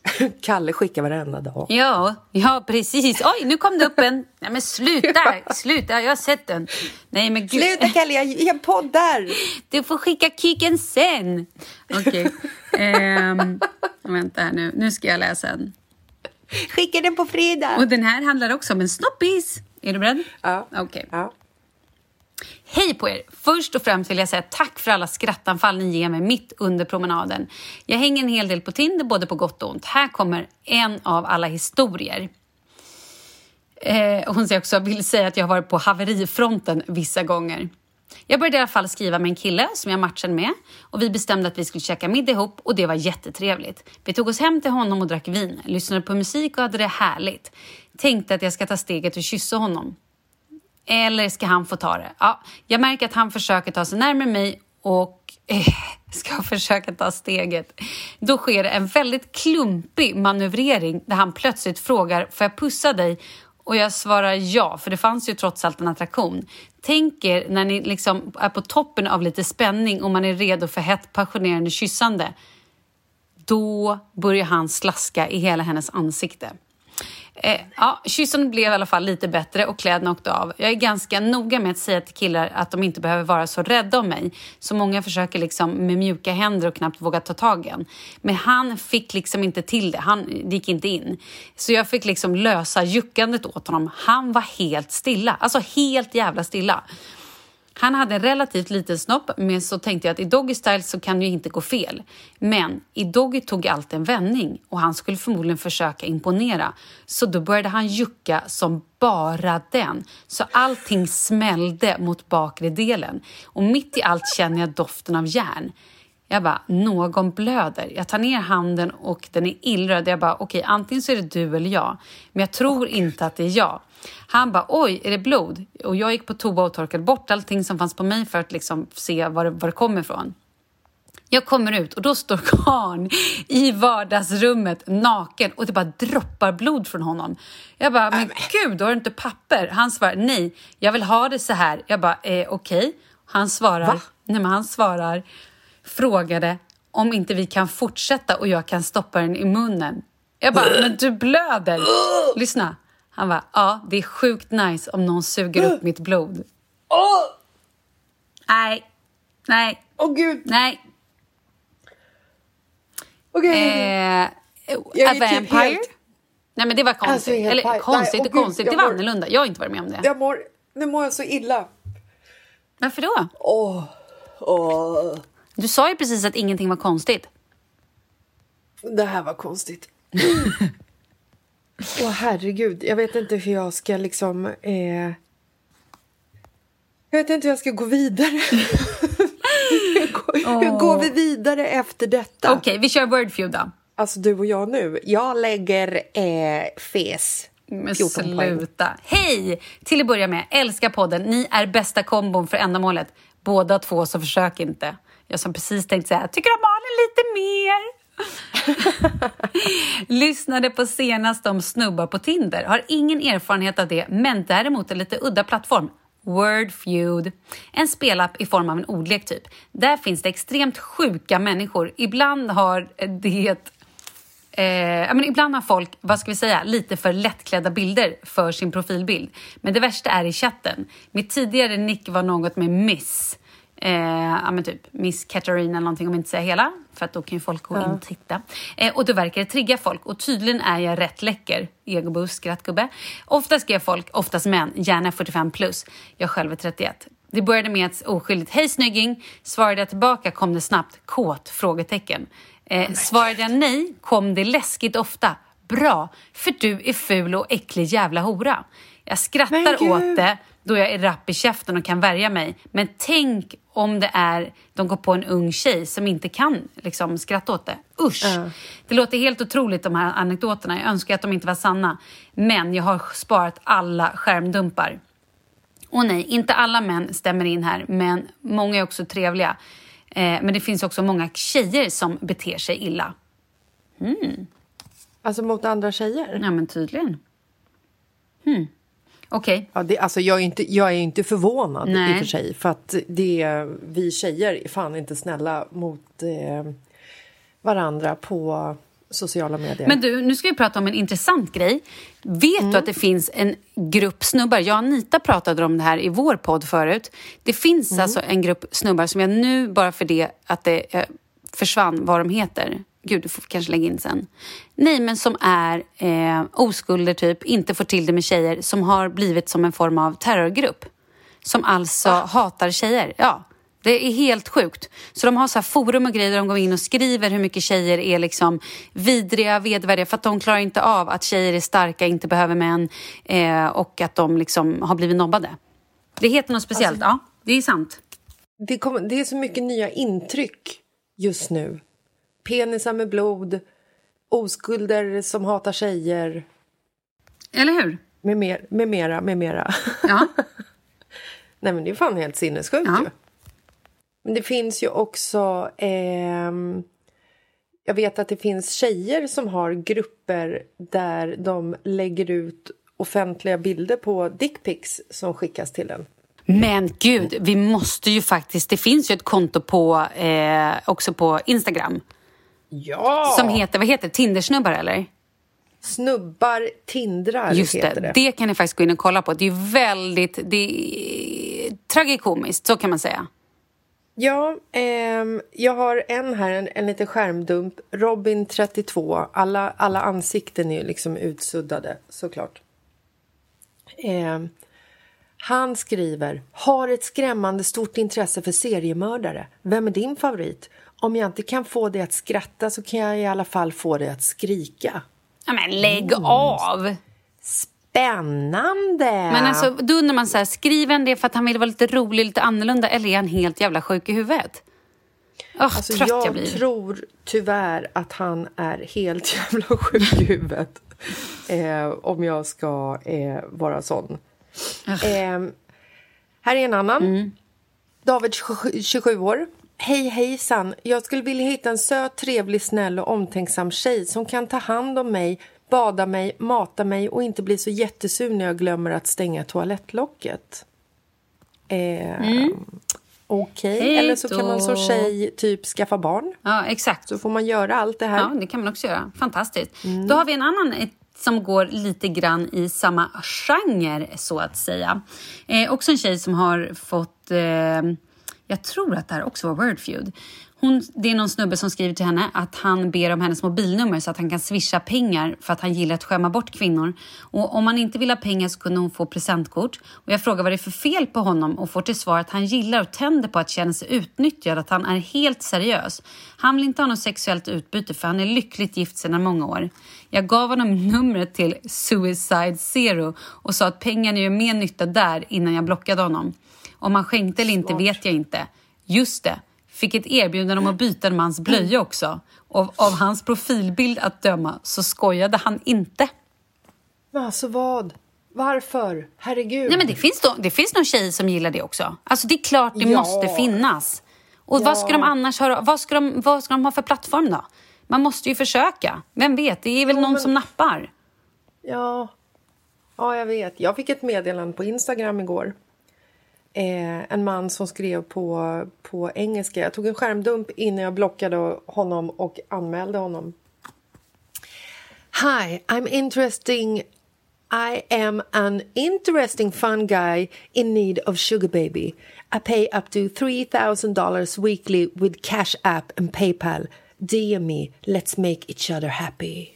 Speaker 2: <laughs>
Speaker 1: Kalle skickar varenda dag.
Speaker 2: Ja, ja precis. Oj, nu kom det upp en. Nej, men sluta! <laughs> Sluta, jag har sett den. Nej, men gud.
Speaker 1: Sluta Kalle, jag, jag poddar!
Speaker 2: Du får skicka kicken sen. Okej. <laughs> Ehm, vänta här nu. Nu ska jag läsa en.
Speaker 1: Skicka den på fredag!
Speaker 2: Och den här handlar också om en snoppis. Är du beredd?
Speaker 1: Ja.
Speaker 2: Okej.
Speaker 1: Ja.
Speaker 2: Hej på er! Först och främst vill jag säga tack för alla skrattanfall ni ger mig mitt under promenaden. Jag hänger en hel del på Tinder, både på gott och ont. Här kommer en av alla historier. Eh, hon säger också, vill säga att jag har varit på haverifronten vissa gånger. Jag började i alla fall skriva med en kille som jag matchade med och vi bestämde att vi skulle käka middag ihop och det var jättetrevligt. Vi tog oss hem till honom och drack vin, lyssnade på musik och hade det härligt. Tänkte att jag ska ta steget och kyssa honom. Eller ska han få ta det? Ja, jag märker att han försöker ta sig närmare mig och eh, <laughs> ska försöka ta steget. Då sker en väldigt klumpig manövrering där han plötsligt frågar får jag pussa dig? Och jag svarar ja, för det fanns ju trots allt en attraktion. Tänk er när ni liksom är på toppen av lite spänning och man är redo för hett passionerande kyssande. Då börjar han slaska i hela hennes ansikte. Eh, ja, kyssen blev i alla fall lite bättre och kläderna åkte av. Jag är ganska noga med att säga till killar att de inte behöver vara så rädda om mig. Så många försöker liksom med mjuka händer och knappt våga ta tag i en. Men han fick liksom inte till det. Han det gick inte in. Så jag fick liksom lösa juckandet åt honom. Han var helt stilla. Alltså helt jävla stilla. Han hade en relativt liten snopp, men så tänkte jag att i Doggy Style så kan det ju inte gå fel. Men i Doggy tog allt en vändning och han skulle förmodligen försöka imponera. Så då började han jucka som bara den. Så allting smällde mot bakre delen. Och mitt i allt känner jag doften av järn. Jag bara, någon blöder. Jag tar ner handen och den är illröd. Jag bara, okej, antingen så är det du eller jag. Men jag tror inte att det är jag. Han bara, oj, är det blod? Och jag gick på toa och torkade bort allting som fanns på mig för att liksom se var det, var det kommer ifrån. Jag kommer ut och då står <laughs> karln i vardagsrummet naken och det bara droppar blod från honom. Jag bara, men gud, har du inte papper? Han svarar, nej, jag vill ha det så här. Jag bara, eh, okej. Han svarar,
Speaker 1: Va?
Speaker 2: nej men han svarar, frågade om inte vi kan fortsätta och jag kan stoppa den i munnen. Jag bara, men du blöder. <gasps> Lyssna. Han bara, ja, det är sjukt nice om någon suger upp <gasps> mitt blod.
Speaker 1: Åh
Speaker 2: Nej, nej,
Speaker 1: Åh, gud!
Speaker 2: nej.
Speaker 1: Okej.
Speaker 2: Eh,
Speaker 1: Jag
Speaker 2: A
Speaker 1: är typ
Speaker 2: Vampire?
Speaker 1: helt-
Speaker 2: Nej, men det var konstigt.
Speaker 1: Alltså,
Speaker 2: Eller
Speaker 1: paj-
Speaker 2: konstigt
Speaker 1: Nej,
Speaker 2: och
Speaker 1: gud,
Speaker 2: konstigt. Det var
Speaker 1: mår-
Speaker 2: annorlunda. Jag har inte varit med om det.
Speaker 1: Jag mår, nu mår jag så illa.
Speaker 2: Varför då?
Speaker 1: Åh. Åh.
Speaker 2: Du sa ju precis att ingenting var konstigt.
Speaker 1: Det här var konstigt. <laughs> Åh herregud, jag vet inte hur jag ska liksom... Eh... Jag vet inte hur jag ska gå vidare. hur, <laughs> går, hur går vi vidare efter detta?
Speaker 2: Okej, vi kör word feud då.
Speaker 1: Alltså du och jag nu. Jag lägger eh, fes.
Speaker 2: Men
Speaker 1: 14 poäng.
Speaker 2: sluta. Hej! Till att börja med, älskar podden. Ni är bästa kombon för ändamålet. Båda två, så försök inte. Jag som precis tänkte säga, tycker om Malin lite mer. <laughs> Lyssnade på senast om snubbar på Tinder. Har ingen erfarenhet av det, men däremot en lite udda plattform. Wordfeud. En spelapp i form av en ordlek typ. Där finns det extremt sjuka människor. Ibland har det Eh, men ibland har folk, vad ska vi säga, lite för lättklädda bilder för sin profilbild. Men det värsta är i chatten. Mitt tidigare nick var något med Miss. Eh, ja, men typ Miss Katarina eller någonting om jag inte säger hela. För att då kan ju folk gå in och titta. Eh, och då verkar det trigga folk. Och tydligen är jag rätt läcker. Egoboost, skrattgubbe. Ofta skrev folk, oftast män, gärna 45 plus. Jag själv är 31. Det började med ett oskyldigt hej snygging. Svarade jag tillbaka kom det snabbt kåt? Frågetecken. Eh, svarade jag nej kom det läskigt ofta. Bra, för du är ful och äcklig jävla hora. Jag skrattar åt det då jag är rapp i käften och kan värja mig. Men tänk om det är de går på en ung tjej som inte kan liksom, skratta åt det. Usch! Det låter helt otroligt de här anekdoterna. Jag önskar att de inte var sanna. Men jag har sparat alla skärmdumpar. Och nej, inte alla män stämmer in här, men många är också trevliga. Eh, men det finns också många tjejer som beter sig illa.
Speaker 1: Alltså mot andra tjejer?
Speaker 2: Ja, men tydligen. Hmm. Okej.
Speaker 1: Ja, det, alltså jag, är inte, jag är inte förvånad
Speaker 2: Nej.
Speaker 1: i och för sig. För att det, vi tjejer är fan inte snälla mot eh, varandra på sociala medier.
Speaker 2: Men du, nu ska vi prata om en intressant grej. Vet du att det finns en grupp snubbar, jag och Anita pratade om det här i vår podd förut. Det finns alltså en grupp snubbar som jag nu, bara för det att det eh, försvann vad de heter. Gud, du får kanske lägga in sen. Nej, men som är eh, oskulder typ, inte får till det med tjejer, som har blivit som en form av terrorgrupp. Som alltså hatar tjejer. Ja, det är helt sjukt. Så de har så här forum och grejer där de går in och skriver hur mycket tjejer är liksom vidriga, vedervärdiga för att de klarar inte av att tjejer är starka, inte behöver män eh, och att de liksom har blivit nobbade. Det heter något speciellt, ja. Det är sant.
Speaker 1: det, kommer, det är så mycket nya intryck just nu. Penisar med blod, oskulder som hatar tjejer,
Speaker 2: Eller hur?
Speaker 1: med, mer, med mera, med mera.
Speaker 2: Ja. <laughs>
Speaker 1: Nej men det är fan helt sinnessjukt
Speaker 2: Ja.
Speaker 1: ju. Men det finns ju också... ehm, jag vet att det finns tjejer som har grupper där de lägger ut offentliga bilder på dickpics som skickas till en.
Speaker 2: Men gud, vi måste ju faktiskt... Det finns ju ett konto på, eh, också på Instagram
Speaker 1: Ja!
Speaker 2: som heter, vad heter det? Tindersnubbar eller?
Speaker 1: Snubbar tindrar
Speaker 2: Just det,
Speaker 1: det.
Speaker 2: det kan ni faktiskt gå in och kolla på. Det är väldigt... Det är tragikomiskt, så kan man säga.
Speaker 1: Ja, ehm, jag har en här, en, en liten skärmdump. Robin 32. Alla, alla ansikten är ju liksom utsuddade, såklart. Ehm, han skriver, har ett skrämmande stort intresse för seriemördare. Vem är din favorit? Om jag inte kan få dig att skratta så kan jag i alla fall få dig att skrika.
Speaker 2: Ja, men lägg
Speaker 1: Mm.
Speaker 2: av!
Speaker 1: Spännande!
Speaker 2: Men alltså, då undrar man så här, skriver han det för att han vill vara lite rolig, lite annorlunda eller är han helt jävla sjuk i huvudet? Åh,
Speaker 1: Alltså,
Speaker 2: trött jag,
Speaker 1: jag
Speaker 2: blir.
Speaker 1: tror tyvärr att han är helt <laughs> jävla sjuk i huvudet. Eh, om jag ska eh, vara sån. Eh, här är en annan.
Speaker 2: Mm.
Speaker 1: David, 27 27 år. Hej hejsan. Jag skulle vilja hitta en söt, trevlig, snäll och omtänksam tjej som kan ta hand om mig, bada mig, mata mig och inte bli så jättesur när jag glömmer att stänga toalettlocket. Eh, Okej,
Speaker 2: Mm. Hej
Speaker 1: eller så kan man som tjej typ skaffa barn.
Speaker 2: Ja, exakt.
Speaker 1: Så får man göra allt det här.
Speaker 2: Ja, det kan man också göra. Fantastiskt.
Speaker 1: Mm.
Speaker 2: Då har vi en annan som går lite grann i samma genre, så att säga. Eh, också en tjej som har fått... Eh, jag tror att det här också var Wordfeud. Hon, det är någon snubbe som skriver till henne att han ber om hennes mobilnummer så att han kan swisha pengar för att han gillar att skämma bort kvinnor. Och om han inte vill ha pengar så kunde hon få presentkort. Och jag frågar vad det är för fel på honom och får till svar att han gillar och tänder på att känna sig utnyttjad, att han är helt seriös. Han vill inte ha något sexuellt utbyte för han är lyckligt gift sedan många år. Jag gav honom numret till Suicide Zero och sa att pengarna gör mer nytta där innan jag blockade honom. Om han skänkte eller inte vet jag inte. Just det, fick ett erbjudande om att byta en mans blöja också. Och av hans profilbild att döma så skojade han inte.
Speaker 1: Men alltså vad? Varför? Herregud.
Speaker 2: Nej men det finns, då, det finns någon tjej som gillar det också. Alltså det är klart det
Speaker 1: Ja.
Speaker 2: måste finnas. Och vad ska de annars ha, vad ska de, vad ska de ha för plattform då? Man måste ju försöka. Vem vet, det är väl någon
Speaker 1: men-
Speaker 2: som nappar.
Speaker 1: Ja. ja, jag vet. Jag fick ett meddelande på Instagram igår. Eh, en man som skrev på, på engelska. Jag tog en skärmdump innan jag blockade honom och anmälde honom. Hi, I'm interesting. I am an interesting fun guy in need of sugar baby. I pay up to $3,000 weekly with Cash App and PayPal. DM me. Let's make each other happy.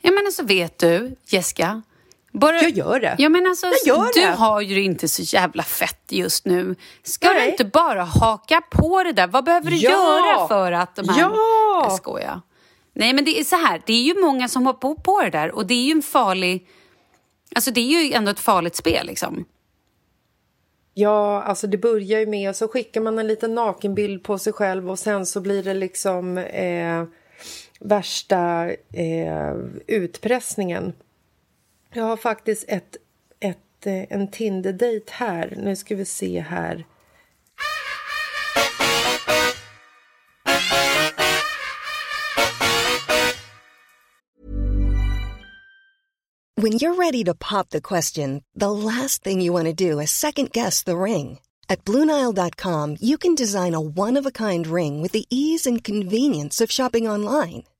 Speaker 2: Ja men alltså vet du, Jessica. Bara,
Speaker 1: Jag gör det.
Speaker 2: Ja, men alltså, du
Speaker 1: det.
Speaker 2: har ju inte så jävla fett just nu. Ska
Speaker 1: Nej.
Speaker 2: du inte bara haka på det där? Vad behöver du
Speaker 1: Ja.
Speaker 2: göra för att de här...
Speaker 1: Ja.
Speaker 2: Jag skojar. Nej men det är så här, det är ju många som hoppar på, på det där och det är ju en farlig... Alltså det är ju ändå ett farligt spel liksom.
Speaker 1: Ja, alltså det börjar ju med så skickar man en liten nakenbild på sig själv och sen så blir det liksom eh, värsta eh, utpressningen. Jag har faktiskt ett, ett eh, en Tinder-dejt här. Nu ska vi se här.
Speaker 6: When you're ready to pop the question, the last thing you want to do is second guess the ring. At Bluenile.com, you can design a one of a kind ring with the ease and convenience of shopping online.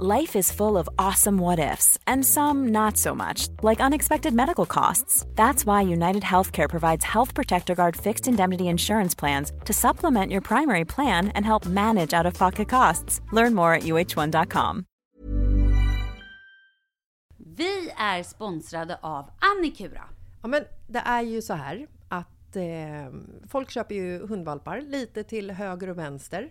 Speaker 5: Life is full of awesome what ifs, and some not so much, like unexpected medical costs. That's why United Healthcare provides Health Protector Guard fixed indemnity insurance plans to supplement your primary plan and help manage out of pocket costs. Learn more at uh1.com.
Speaker 2: Vi är sponsrade av Annikura.
Speaker 1: Ja, men det är ju så här att eh, folk köper ju hundvalpar lite till höger och vänster.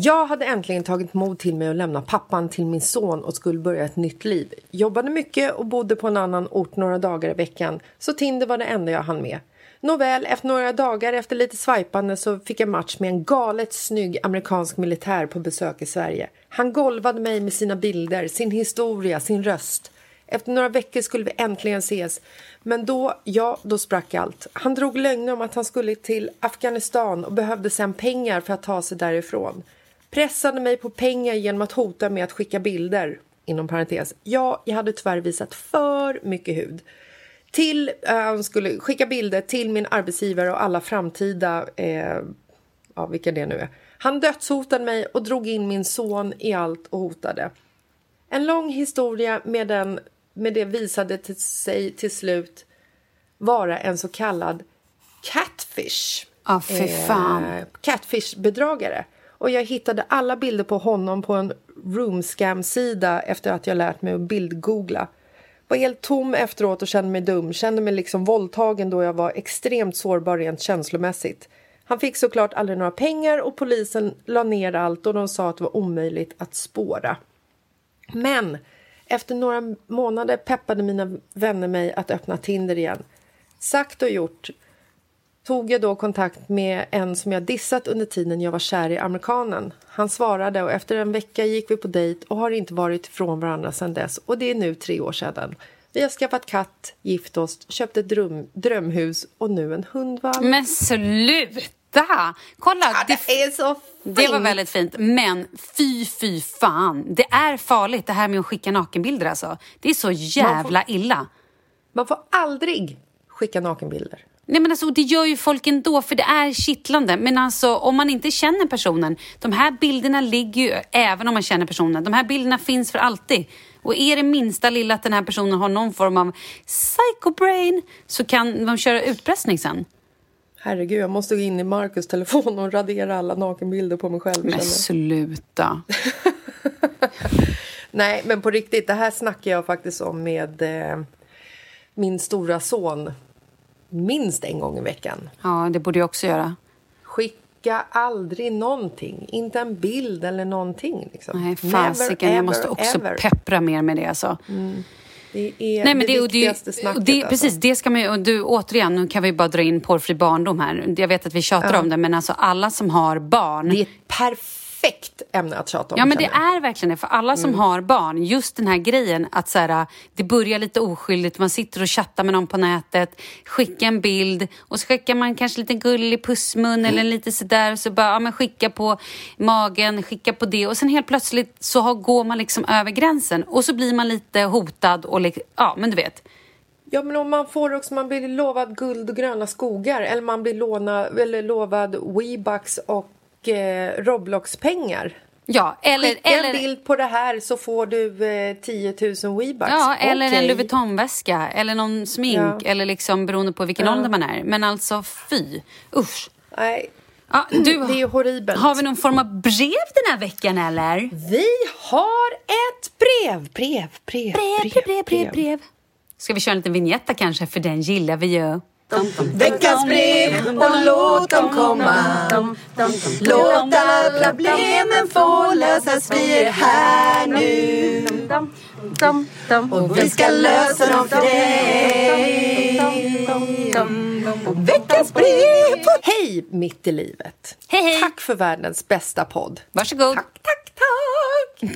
Speaker 1: Jag hade äntligen tagit mod till mig att lämna pappan till min son och skulle börja ett nytt liv. Jobbade mycket och bodde på en annan ort några dagar i veckan, så Tinder var det enda jag hann med. Nåväl, efter några dagar efter lite swipande så fick jag match med en galet snygg amerikansk militär på besök i Sverige. Han golvade mig med sina bilder, sin historia, sin röst. Efter några veckor skulle vi äntligen ses. Men då, ja, då sprack allt. Han drog lögner om att han skulle till Afghanistan och behövde sen pengar för att ta sig därifrån. Pressade mig på pengar genom att hota med att skicka bilder. inom parentes. Ja, jag hade tyvärr visat för mycket hud. Till, eh, han skulle skicka bilder till min arbetsgivare och alla framtida, eh, ja vilka det nu är. Han dödshotade mig och drog in min son i allt och hotade. En lång historia med, den, med det visade till sig till slut vara en så kallad catfish.
Speaker 2: Fan.
Speaker 1: Eh, catfish-bedragare. Och jag hittade alla bilder på honom på en roomscam-sida efter att jag lärt mig att bildgoogla. Var helt tom efteråt och kände mig dum. Kände mig liksom våldtagen då jag var extremt sårbar rent känslomässigt. Han fick såklart aldrig några pengar och polisen la ner allt och de sa att det var omöjligt att spåra. Men efter några månader peppade mina vänner mig att öppna Tinder igen. Sagt och gjort tog jag då kontakt med en som jag dissat under tiden jag var kär i amerikanen. Han svarade och efter en vecka gick vi på dejt och har inte varit ifrån varandra sedan dess och det är nu tre år sedan. Vi har skaffat katt, gift oss, köpt ett dröm, drömhus och nu en hundvalp.
Speaker 2: Men sluta! Kolla,
Speaker 1: Ja, det är så fint!
Speaker 2: Det var väldigt fint, men fy, fy fan. Det är farligt det här med att skicka nakenbilder alltså. Det är så jävla illa.
Speaker 1: Man får aldrig skicka nakenbilder.
Speaker 2: Nej men alltså det gör ju folk ändå för det är kittlande. Men alltså om man inte känner personen. De här bilderna ligger ju även om man känner personen. De här bilderna finns för alltid. Och är det minsta lilla att den här personen har någon form av psychobrain så kan de köra utpressning sen.
Speaker 1: Herregud, jag måste gå in i Marcus telefon och radera alla nakenbilder på mig själv.
Speaker 2: Men
Speaker 1: känner
Speaker 2: sluta. <laughs>
Speaker 1: Nej, men på riktigt, det här snackar jag faktiskt om med eh, min stora son minst en gång i veckan.
Speaker 2: Ja, det borde jag också göra.
Speaker 1: Skicka aldrig någonting, inte en bild eller någonting. Liksom.
Speaker 2: Nej, fasiken. Jag måste också
Speaker 1: ever.
Speaker 2: peppra mer med det alltså.
Speaker 1: Det är
Speaker 2: Nej, men
Speaker 1: det,
Speaker 2: det, det,
Speaker 1: viktigaste
Speaker 2: och
Speaker 1: snacket.
Speaker 2: det,
Speaker 1: alltså.
Speaker 2: Precis, det ska man ju, och du, återigen, nu kan vi bara dra in porrfri barndom här. Jag vet att vi tjatar om det, men alltså alla som har barn.
Speaker 1: Det är ett perfekt ämne att tjata om.
Speaker 2: Ja men det är verkligen det för alla som
Speaker 1: Mm.
Speaker 2: har barn. Just den här grejen att så här, det börjar lite oskyldigt. Man sitter och chattar med någon på nätet, skickar en bild och så skickar man kanske lite gullig pussmun eller lite sådär. Så bara, ja men skicka på magen, skicka på det. Och sen helt plötsligt så har, går man liksom över gränsen och så blir man lite hotad och ja men du vet.
Speaker 1: Ja, men om man får också, man blir lovad guld och gröna skogar eller man blir låna, eller lovad Weebucks och eh, Roblox-pengar.
Speaker 2: Ja, eller,
Speaker 1: Skicka
Speaker 2: eller,
Speaker 1: en bild på det här så får du eh, 10 000 Weebucks.
Speaker 2: Ja, eller en
Speaker 1: Okej.
Speaker 2: Louis Vuitton-väska eller någon smink
Speaker 1: Ja.
Speaker 2: eller liksom beroende på vilken ålder man är. Men alltså fy, usch.
Speaker 1: Nej,
Speaker 2: Ja, du,
Speaker 1: det är horribelt.
Speaker 2: Har vi någon form av brev den här veckan eller?
Speaker 1: Vi har ett brev, brev, brev,
Speaker 2: Brev, brev, brev, brev. Ska vi köra en liten vignetta kanske? För den gillar vi ju.
Speaker 7: Veckans brev och låt dem komma Låt alla problemen få lösas, vi är här nu och vi ska lösa dem för dig Veckans brev
Speaker 1: Hej mitt i livet!
Speaker 2: Hej, hej.
Speaker 1: Tack för världens bästa podd.
Speaker 2: Varsågod.
Speaker 1: Tack, tack, tack!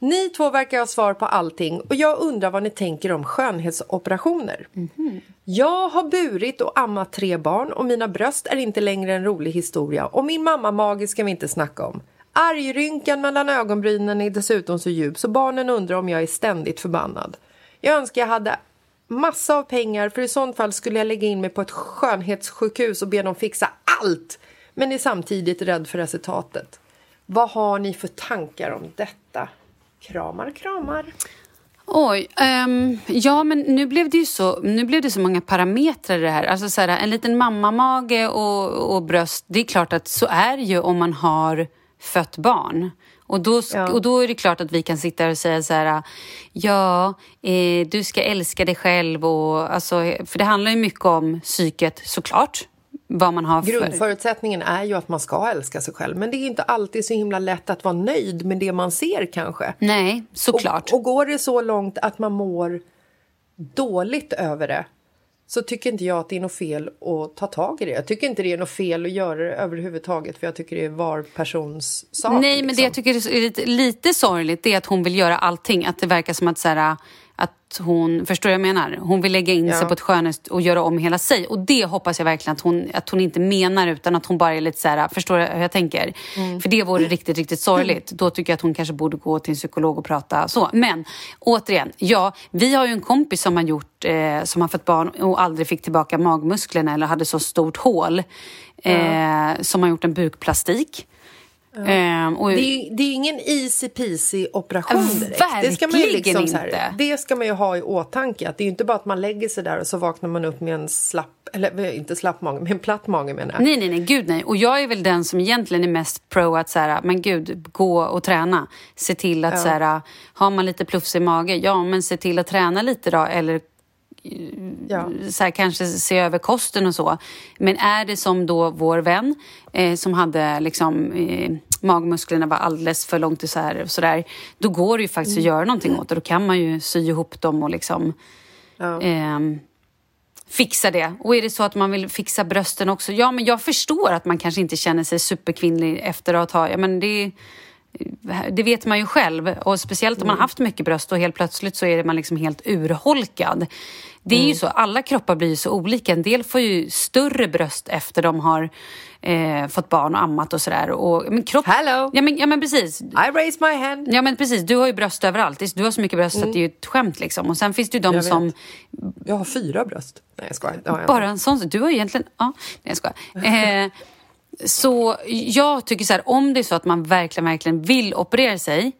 Speaker 1: Ni två verkar ha svar på allting och jag undrar vad ni tänker om skönhetsoperationer. Jag har burit och ammat tre barn och mina bröst är inte längre en rolig historia och min mamma-mage ska vi inte snacka om. Argrynkan mellan ögonbrynen är dessutom så djup så barnen undrar om jag är ständigt förbannad. Jag önskar jag hade massa av pengar för i sånt fall skulle jag lägga in mig på ett skönhetssjukhus och be dem fixa allt. Men är samtidigt rädd för resultatet. Vad har ni för tankar om detta? Kramar, kramar.
Speaker 2: Oj, ehm, ja men nu blev det ju så, nu blev det så många parametrar i det här. Alltså så här, en liten mammamage och, och bröst, det är klart att så är det ju om man har fött barn. Och då,
Speaker 1: Ja.
Speaker 2: och då är det klart att vi kan sitta och säga så här, ja, eh, du ska älska dig själv och alltså, för det handlar ju mycket om psyket såklart. Vad man har för...
Speaker 1: Grundförutsättningen är ju att man ska älska sig själv men det är inte alltid så himla lätt att vara nöjd med det man ser kanske.
Speaker 2: Nej, såklart.
Speaker 1: Och, och går det så långt att man mår dåligt över det så tycker inte jag att det är något fel att ta tag i det. Jag tycker inte det är något fel att göra det överhuvudtaget för jag tycker det är var persons sak.
Speaker 2: Nej, men det
Speaker 1: liksom.
Speaker 2: jag tycker är lite, lite sorgligt det är att hon vill göra allting. Att det verkar som att så här, att hon, förstår jag menar? Hon vill lägga in
Speaker 1: Ja.
Speaker 2: sig på ett skönhets och göra om hela sig. Och det hoppas jag verkligen att hon, att hon inte menar utan att hon bara är lite så här, förstår du hur jag tänker?
Speaker 1: Mm.
Speaker 2: För det vore riktigt, riktigt sorgligt. Då tycker jag att hon kanske borde gå till en psykolog och prata så. Men återigen, ja, vi har ju en kompis som har gjort, eh, som har fått barn och aldrig fick tillbaka magmusklerna eller hade så stort hål. Eh, som har gjort en bukplastik. Eh, och,
Speaker 1: Det är, det är ingen easy peasy operation direkt. det ska man ju
Speaker 2: Verkligen
Speaker 1: liksom så här,
Speaker 2: inte.
Speaker 1: Det ska man ju ha i åtanke. Att det är inte bara att man lägger sig där och så vaknar man upp med en slapp, eller eh, inte slapp mage, med en platt mage menar jag.
Speaker 2: Nej, nej, nej, gud nej. Och jag är väl den som egentligen är mest pro att så här, men gud, gå och träna. Se till att så här, har man lite plufsig mage, ja men se till att träna lite då. Eller
Speaker 1: Ja.
Speaker 2: så här, kanske se över kosten och så. Men är det som då vår vän eh, som hade liksom eh, magmusklerna var alldeles för långt isär och sådär. Då går det ju faktiskt att göra någonting åt det. Då kan man ju sy ihop dem och liksom
Speaker 1: Ja.
Speaker 2: ehm, fixa det. Och är det så att man vill fixa brösten också, ja men jag förstår att man kanske inte känner sig superkvinnlig efter att ha, ja men det det vet man ju själv och speciellt om man har haft mycket bröst och helt plötsligt så är man liksom helt urholkad. Det är ju så, alla kroppar blir ju så olika. En del får ju större bröst efter de har eh, fått barn och ammat och sådär. Och, men kropp...
Speaker 1: Hello.
Speaker 2: Ja men, ja men precis.
Speaker 1: I raise my hand.
Speaker 2: Ja men precis, du har ju bröst överallt. Du har så mycket bröst att det är ju ett skämt liksom. Och sen finns det ju de
Speaker 1: Jag vet.
Speaker 2: som
Speaker 1: Jag har fyra bröst. Nej jag skojar. Jag
Speaker 2: bara en sån... Du har ju egentligen... Ja, nej jag skojar. Eh, så jag tycker så här, om det är så att man verkligen, verkligen vill operera sig,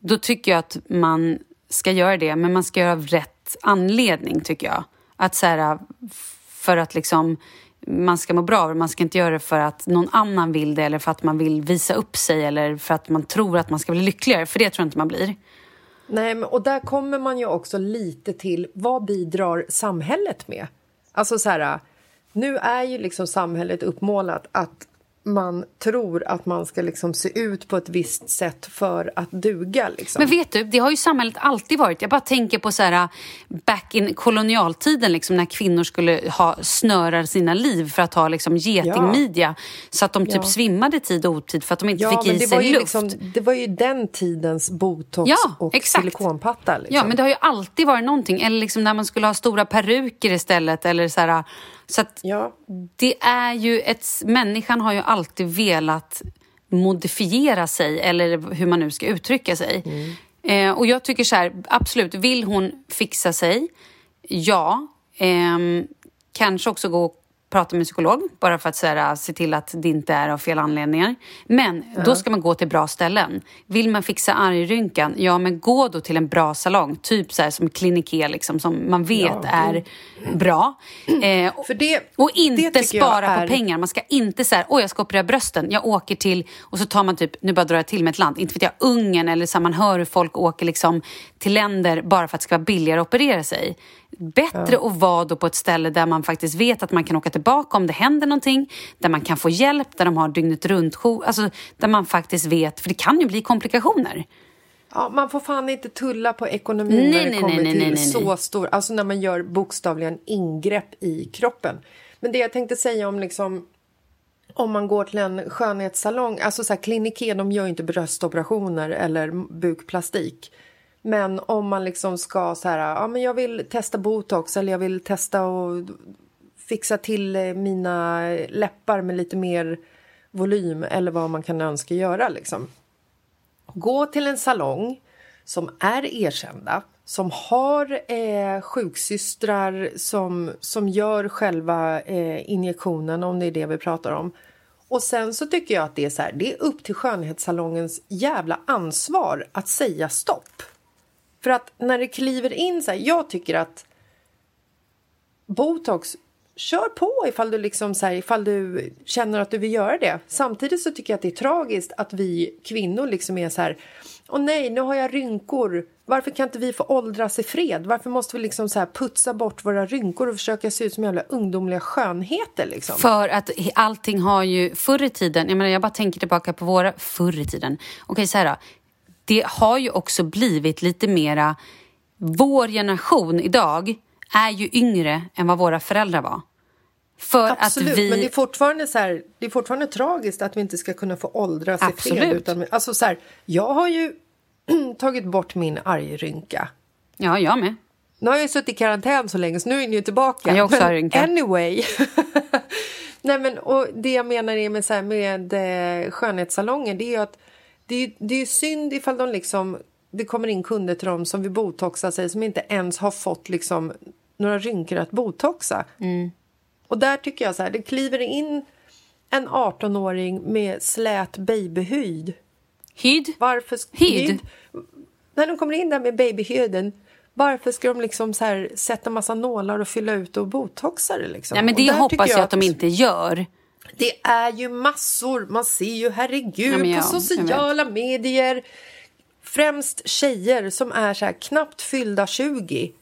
Speaker 2: då tycker jag att man ska göra det, men man ska göra av rätt anledning, tycker jag. Att så här, för att liksom man ska må bra av det. Man ska inte göra det för att någon annan vill det eller för att man vill visa upp sig eller för att man tror att man ska bli lyckligare, för det tror jag inte man blir.
Speaker 1: Nej, men, och där kommer man ju också lite till vad bidrar samhället med? Alltså så här, nu är ju liksom samhället uppmålat att man tror att man ska liksom se ut på ett visst sätt för att duga. Liksom.
Speaker 2: Men vet du, det har ju samhället alltid varit. Jag bara tänker på så här back in kolonialtiden liksom, när kvinnor skulle ha snöra sina liv för att ha liksom, getingmidja så att de typ
Speaker 1: Ja.
Speaker 2: svimmade tid och otid för att de inte
Speaker 1: ja,
Speaker 2: fick i sig luft.
Speaker 1: liksom, det var ju den tidens botox
Speaker 2: Ja,
Speaker 1: och
Speaker 2: exakt.
Speaker 1: silikonpatta. Liksom.
Speaker 2: Ja, men det har ju alltid varit någonting. Eller liksom när man skulle ha stora peruker istället. Eller så här, så att
Speaker 1: Ja.
Speaker 2: det är ju ett... Människan har ju alltid velat modifiera sig, eller hur man nu ska uttrycka sig. Eh, och jag tycker så här, absolut, vill hon fixa sig? Ja. Ehm, kanske också gå och prata med en psykolog, bara för att så här, se till att det inte är av fel anledningar. Men då ska man gå till bra ställen. Vill man fixa argrynkan, ja men gå då till en bra salong. Typ så här som Kliniké, liksom, som man vet är bra. Eh,
Speaker 1: För det,
Speaker 2: och inte spara
Speaker 1: är-
Speaker 2: på pengar. Man ska inte säga, åh jag ska operera brösten. Jag åker till, och så tar man typ, nu bara drar jag till med ett land, inte vet jag, Ungern eller så här, man hör hur folk åker liksom till länder bara för att det ska vara billigare att operera sig. Bättre att vara då på ett ställe där man faktiskt vet att man kan åka tillbaka om det händer någonting, där man kan få hjälp, där de har dygnet runt alltså där man faktiskt vet, för det kan ju bli komplikationer.
Speaker 1: Ja, man får fan inte tulla på ekonomin
Speaker 2: Nej,
Speaker 1: när det
Speaker 2: nej,
Speaker 1: kommer
Speaker 2: nej,
Speaker 1: till så stor... Alltså när man gör bokstavligen ingrepp i kroppen. Men det jag tänkte säga om liksom... Om man går till en skönhetssalong, alltså så här, Kliniké, de gör ju inte bröstoperationer eller bukplastik. Men om man liksom ska så här, ja men jag vill testa botox eller jag vill testa och fixa till eh, mina läppar med lite mer volym eller vad man kan önska göra liksom gå till en salong som är erkända, som har eh, sjuksystrar som, som gör själva eh, injektionen, om det är det vi pratar om. Och sen så tycker jag att det är så här, det är upp till skönhetssalongens jävla ansvar att säga stopp. För att när det kliver in så här, jag tycker att botox, kör på ifall du, liksom så här, ifall du känner att du vill göra det. Samtidigt så tycker jag att det är tragiskt att vi kvinnor liksom är så här, åh nej, nu har jag rynkor. Varför kan inte vi få åldras i fred? Varför måste vi liksom så här putsa bort våra rynkor och försöka se ut som jävla ungdomliga skönheter liksom?
Speaker 2: För att allting har ju förr i tiden, jag menar jag bara tänker tillbaka på våra förr i tiden. Okej så här då. Det har ju också blivit lite mera, vår generation idag är ju yngre än vad våra föräldrar var. För
Speaker 1: Absolut,
Speaker 2: att vi...
Speaker 1: men det är, fortfarande så här, det är fortfarande tragiskt att vi inte ska kunna få åldras i fred. Utan, alltså så här, jag har ju <clears throat> tagit bort min argrynka.
Speaker 2: Ja, jag med.
Speaker 1: Nu har jag suttit i karantän så länge så nu är ni ju tillbaka.
Speaker 2: Jag också
Speaker 1: men anyway. <laughs> Nej, men, och det jag menar är med, så här, med eh, skönhetssalonger det är att det är, det är synd ifall de liksom, det kommer in kunder till dem som vill botoxa sig som inte ens har fått liksom, några rynkor att botoxa.
Speaker 2: Mm.
Speaker 1: Och där tycker jag så här, det kliver in en 18-åring med slät babyhyd.
Speaker 2: Hyd?
Speaker 1: Varför...
Speaker 2: Hyd?
Speaker 1: När de kommer in där med babyhyden varför ska de liksom så här sätta massa nålar och fylla ut och botoxa det? Liksom?
Speaker 2: Nej, men det hoppas jag att de inte gör.
Speaker 1: Det är ju massor. Man ser ju, herregud,
Speaker 2: Ja, men
Speaker 1: på sociala medier. Främst tjejer som är så här knappt fyllda 20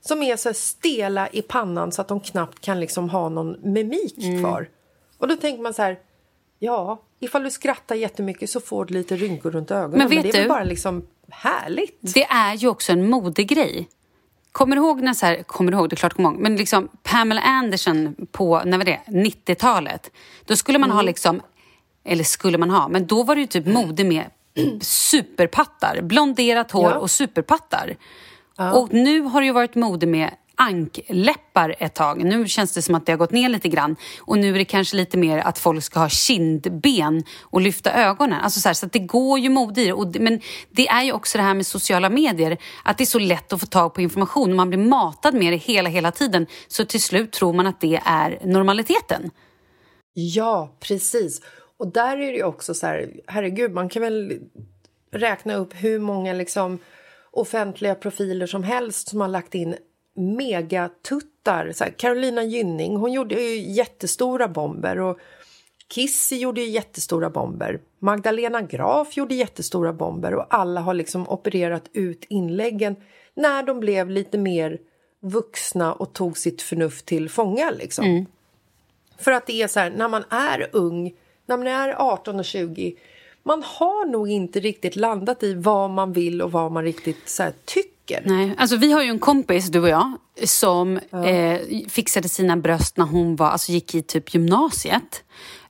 Speaker 1: som är så stela i pannan så att de knappt kan liksom ha någon mimik
Speaker 2: Mm.
Speaker 1: kvar. Och då tänker man så här, ja, ifall du skrattar jättemycket så får du lite rynkor runt ögonen.
Speaker 2: Men vet
Speaker 1: det är
Speaker 2: du?
Speaker 1: bara liksom härligt.
Speaker 2: Det är ju också en modegrej. Kommer du ihåg när så här, kommer du ihåg, det är klart kommer ihåg, men liksom Pamela Anderson på, när var det, 90-talet. Då skulle man
Speaker 1: Mm.
Speaker 2: ha liksom, eller skulle man ha, men då var det ju typ mode med superpattar, blonderat hår
Speaker 1: Ja.
Speaker 2: och superpattar. Och nu har det ju varit mode med ankläppar ett tag. Nu känns det som att det har gått ner lite grann. Och nu är det kanske lite mer att folk ska ha kindben och lyfta ögonen. Alltså så, här, så att det går ju mode i det. Och, det- Men det är ju också det här med sociala medier. Att det är så lätt att få tag på information. Och man blir matad med det hela, hela tiden. Så till slut tror man att det är normaliteten.
Speaker 1: Ja, precis. Och där är det ju också så här, herregud, man kan väl räkna upp hur många liksom offentliga profiler som helst som har lagt in megatuttar. Så här, Carolina Gynning, hon gjorde ju jättestora bomber och Kissy gjorde ju jättestora bomber. Magdalena Graf gjorde jättestora bomber och alla har liksom opererat ut inläggen när de blev lite mer vuxna och tog sitt förnuft till fånga liksom. För att det är så här, när man är ung, när man är 18 och 20 man har nog inte riktigt landat i vad man vill och vad man riktigt så här, tycker.
Speaker 2: Nej, alltså vi har ju en kompis, du och jag, som eh, fixade sina bröst när hon var, alltså gick i typ gymnasiet.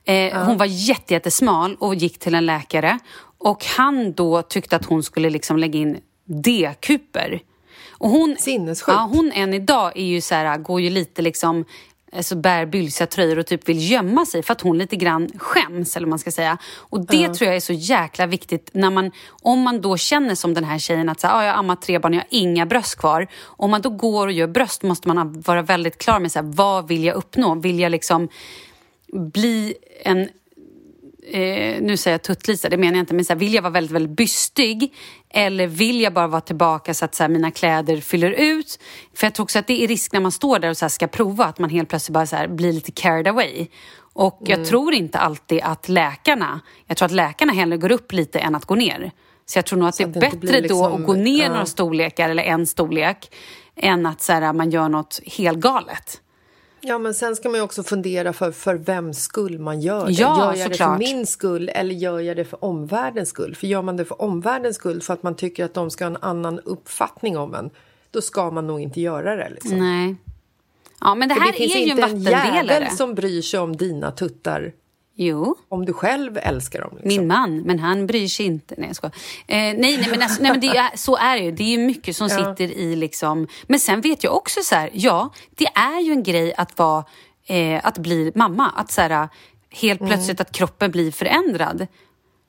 Speaker 2: Eh, Hon var jätte, jättesmal och gick till en läkare. Och han då tyckte att hon skulle liksom lägga in D-kuper. Och hon,
Speaker 1: Sinnessjukt.
Speaker 2: ja, hon än idag är ju så här, går ju lite liksom alltså bär bylsiga tröjor och typ vill gömma sig för att hon lite grann skäms eller man ska säga. Och det tror jag är så jäkla viktigt när man, om man då känner som den här tjejen att så här, ah, jag har ammat tre barn, jag har inga bröst kvar. Om man då går och gör bröst måste man vara väldigt klar med så här, vad vill jag uppnå? Vill jag liksom bli en eh, nu säger jag tuttlisa, det menar jag inte, men så här, vill jag vara väldigt, väldigt bystig eller vill jag bara vara tillbaka så att så här, mina kläder fyller ut? För jag tror också att det är risk när man står där och så här, ska prova att man helt plötsligt bara så här, blir lite carried away. Och
Speaker 1: Mm.
Speaker 2: jag tror inte alltid att läkarna, jag tror att läkarna hellre går upp lite än att gå ner. Så jag tror nog att
Speaker 1: Så
Speaker 2: det är
Speaker 1: det
Speaker 2: bättre
Speaker 1: blir
Speaker 2: då
Speaker 1: liksom-
Speaker 2: att gå ner
Speaker 1: ja.
Speaker 2: några storlekar eller en storlek än att så man gör något helt galet.
Speaker 1: Ja, men sen ska man ju också fundera för, för vems skull man gör det.
Speaker 2: Ja,
Speaker 1: gör jag det för min skull eller gör jag det för omvärldens skull? För gör man det för omvärldens skull för att man tycker att de ska ha en annan uppfattning om en, då ska man nog inte göra det. Liksom.
Speaker 2: Nej. Ja, men det här
Speaker 1: det finns
Speaker 2: är ju en
Speaker 1: inte en
Speaker 2: vattendelare.
Speaker 1: jävel som bryr sig om dina tuttar
Speaker 2: Jo.
Speaker 1: om du själv älskar dem. Liksom.
Speaker 2: Min man, men han bryr sig inte. Nej, jag skojar. eh, nej, nej, men, alltså, nej, men är, så är det ju. Det är mycket som
Speaker 1: Ja.
Speaker 2: sitter i liksom... Men sen vet jag också så här, ja, det är ju en grej att vara, eh, att bli mamma. Att så här, helt
Speaker 1: Mm.
Speaker 2: plötsligt att kroppen blir förändrad.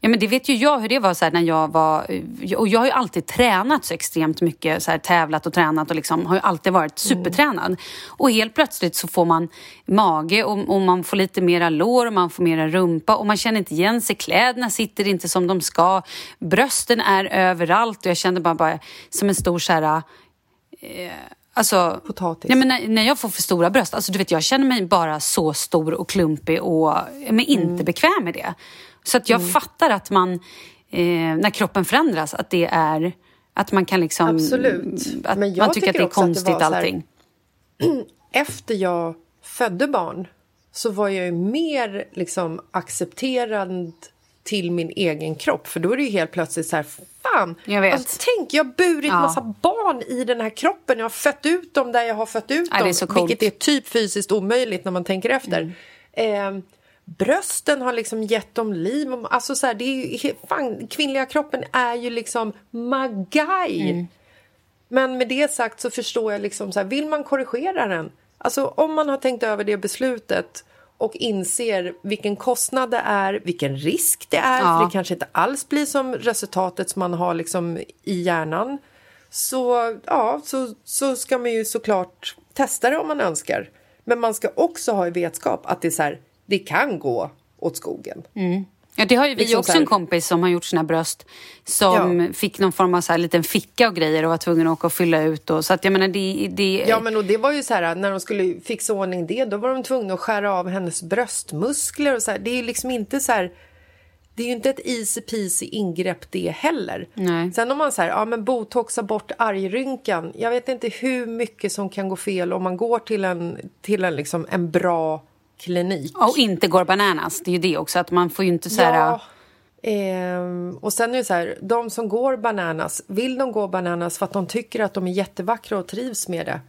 Speaker 2: Ja, men det vet ju jag hur det var så när jag var... Och jag har ju alltid tränat så extremt mycket, så här, tävlat och tränat och liksom, har ju alltid varit supertränad. Och helt plötsligt så får man mage och, och man får lite mera lår och man får mera rumpa och man känner inte igen sig. Kläderna sitter inte som de ska. Brösten är överallt och jag kände bara, bara som en stor så här, eh, Alltså,
Speaker 1: Potatis.
Speaker 2: Nej, men när, när jag får för stora bröst, alltså, du vet, jag känner mig bara så stor och klumpig och men inte
Speaker 1: Mm.
Speaker 2: bekväm med det. Så att jag fattar att man, eh, när kroppen förändras, att det är att man kan liksom...
Speaker 1: Absolut.
Speaker 2: Att
Speaker 1: Men jag
Speaker 2: man tycker att det är
Speaker 1: det
Speaker 2: konstigt
Speaker 1: var så här-
Speaker 2: allting. <clears throat>
Speaker 1: Efter jag födde barn så var jag ju mer liksom accepterad till min egen kropp. För då är det ju helt plötsligt så här, fan!
Speaker 2: Jag.
Speaker 1: Alltså, tänk, jag har burit
Speaker 2: Ja.
Speaker 1: massa barn i den här kroppen. Jag har fött ut dem där jag har fött ut
Speaker 2: Ja, det är
Speaker 1: dem.
Speaker 2: Mm.
Speaker 1: vilket är typ fysiskt omöjligt när man tänker efter. Eh, brösten har liksom gett dem liv. Alltså så här, det är fan, kvinnliga kroppen är ju liksom magaj.
Speaker 2: Mm.
Speaker 1: Men med det sagt så förstår jag liksom så här, vill man korrigera den? Alltså om man har tänkt över det beslutet och inser vilken kostnad det är, vilken risk det är,
Speaker 2: Ja.
Speaker 1: för det kanske inte alls blir som resultatet som man har liksom i hjärnan. Så ja, så, så ska man ju såklart testa det om man önskar. Men man ska också ha i vetskap att det är så här, det kan gå åt skogen.
Speaker 2: Ja, det har ju vi
Speaker 1: Liksom
Speaker 2: också
Speaker 1: så här-
Speaker 2: en kompis som har gjort sina bröst som fick någon form av så här liten ficka och grejer och var tvungen att åka och fylla ut. Och, så att jag menar, det... det
Speaker 1: Ja, men och det var ju så här, när de skulle fixa ordning det, då var de tvungna att skära av hennes bröstmuskler och så här. Det är ju liksom inte så här, det är ju inte ett easy peasy ingrepp det heller.
Speaker 2: Nej.
Speaker 1: Sen om man säger, ja men botoxa bort argrynkan. Jag vet inte hur mycket som kan gå fel om man går till en, till en, liksom, en bra klinik.
Speaker 2: och inte går bananas. Det är ju det också, att man får ju inte så här...
Speaker 1: Ja. Ehm, och sen är det så här, de som går bananas, vill de gå bananas för att de tycker att de är jättevackra och trivs med det?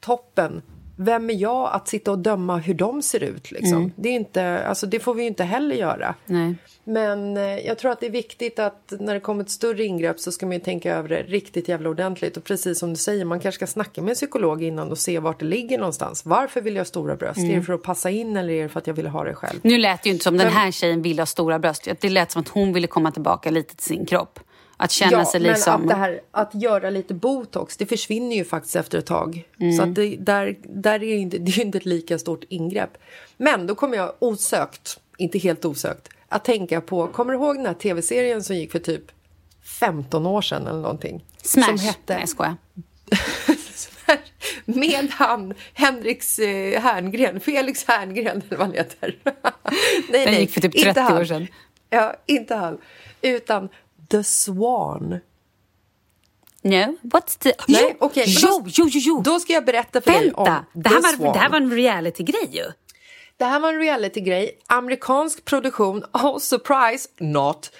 Speaker 1: Toppen. Vem är jag att sitta och döma hur de ser ut? Liksom? Det, är inte, alltså, det får vi ju inte heller göra.
Speaker 2: Nej.
Speaker 1: Men eh, jag tror att det är viktigt att när det kommer ett större ingrepp så ska man ju tänka över det riktigt jävla ordentligt. Och precis som du säger, man kanske ska snacka med en psykolog innan och se vart det ligger någonstans. Varför vill jag ha stora bröst? Är det för att passa in eller är det för att jag vill ha det själv?
Speaker 2: Nu lät det ju inte som den här tjejen ville ha stora bröst. Det lät som att hon ville komma tillbaka lite till sin kropp. Att känna
Speaker 1: ja,
Speaker 2: sig liksom...
Speaker 1: att, här, att göra lite botox, det försvinner ju faktiskt efter ett tag.
Speaker 2: Mm.
Speaker 1: Så det, där, där är det, inte, <laughs> det är inte ett lika stort ingrepp. Men då kommer jag osökt, inte helt osökt, att tänka på, kommer du ihåg den här tv-serien som gick för typ 15 år sedan eller någonting?
Speaker 2: Smash!
Speaker 1: Som hette...
Speaker 2: Nej, jag skojar. <laughs>
Speaker 1: Med han, Henriks eh, Herngren, Felix Herngren eller vad han heter. <laughs> nej,
Speaker 2: Den gick för typ 30
Speaker 1: inte han.
Speaker 2: år sedan.
Speaker 1: Ja, inte han. Utan The Swan.
Speaker 2: No, what's the...
Speaker 1: Nej, okej, men
Speaker 2: jo, jo, jo, jo!
Speaker 1: Då ska jag berätta för dig om
Speaker 2: Vänta! Det här,
Speaker 1: The
Speaker 2: var,
Speaker 1: Swan.
Speaker 2: det här var en reality-grej ju.
Speaker 1: Det här var en reality-grej, amerikansk produktion, <laughs> oh surprise, not.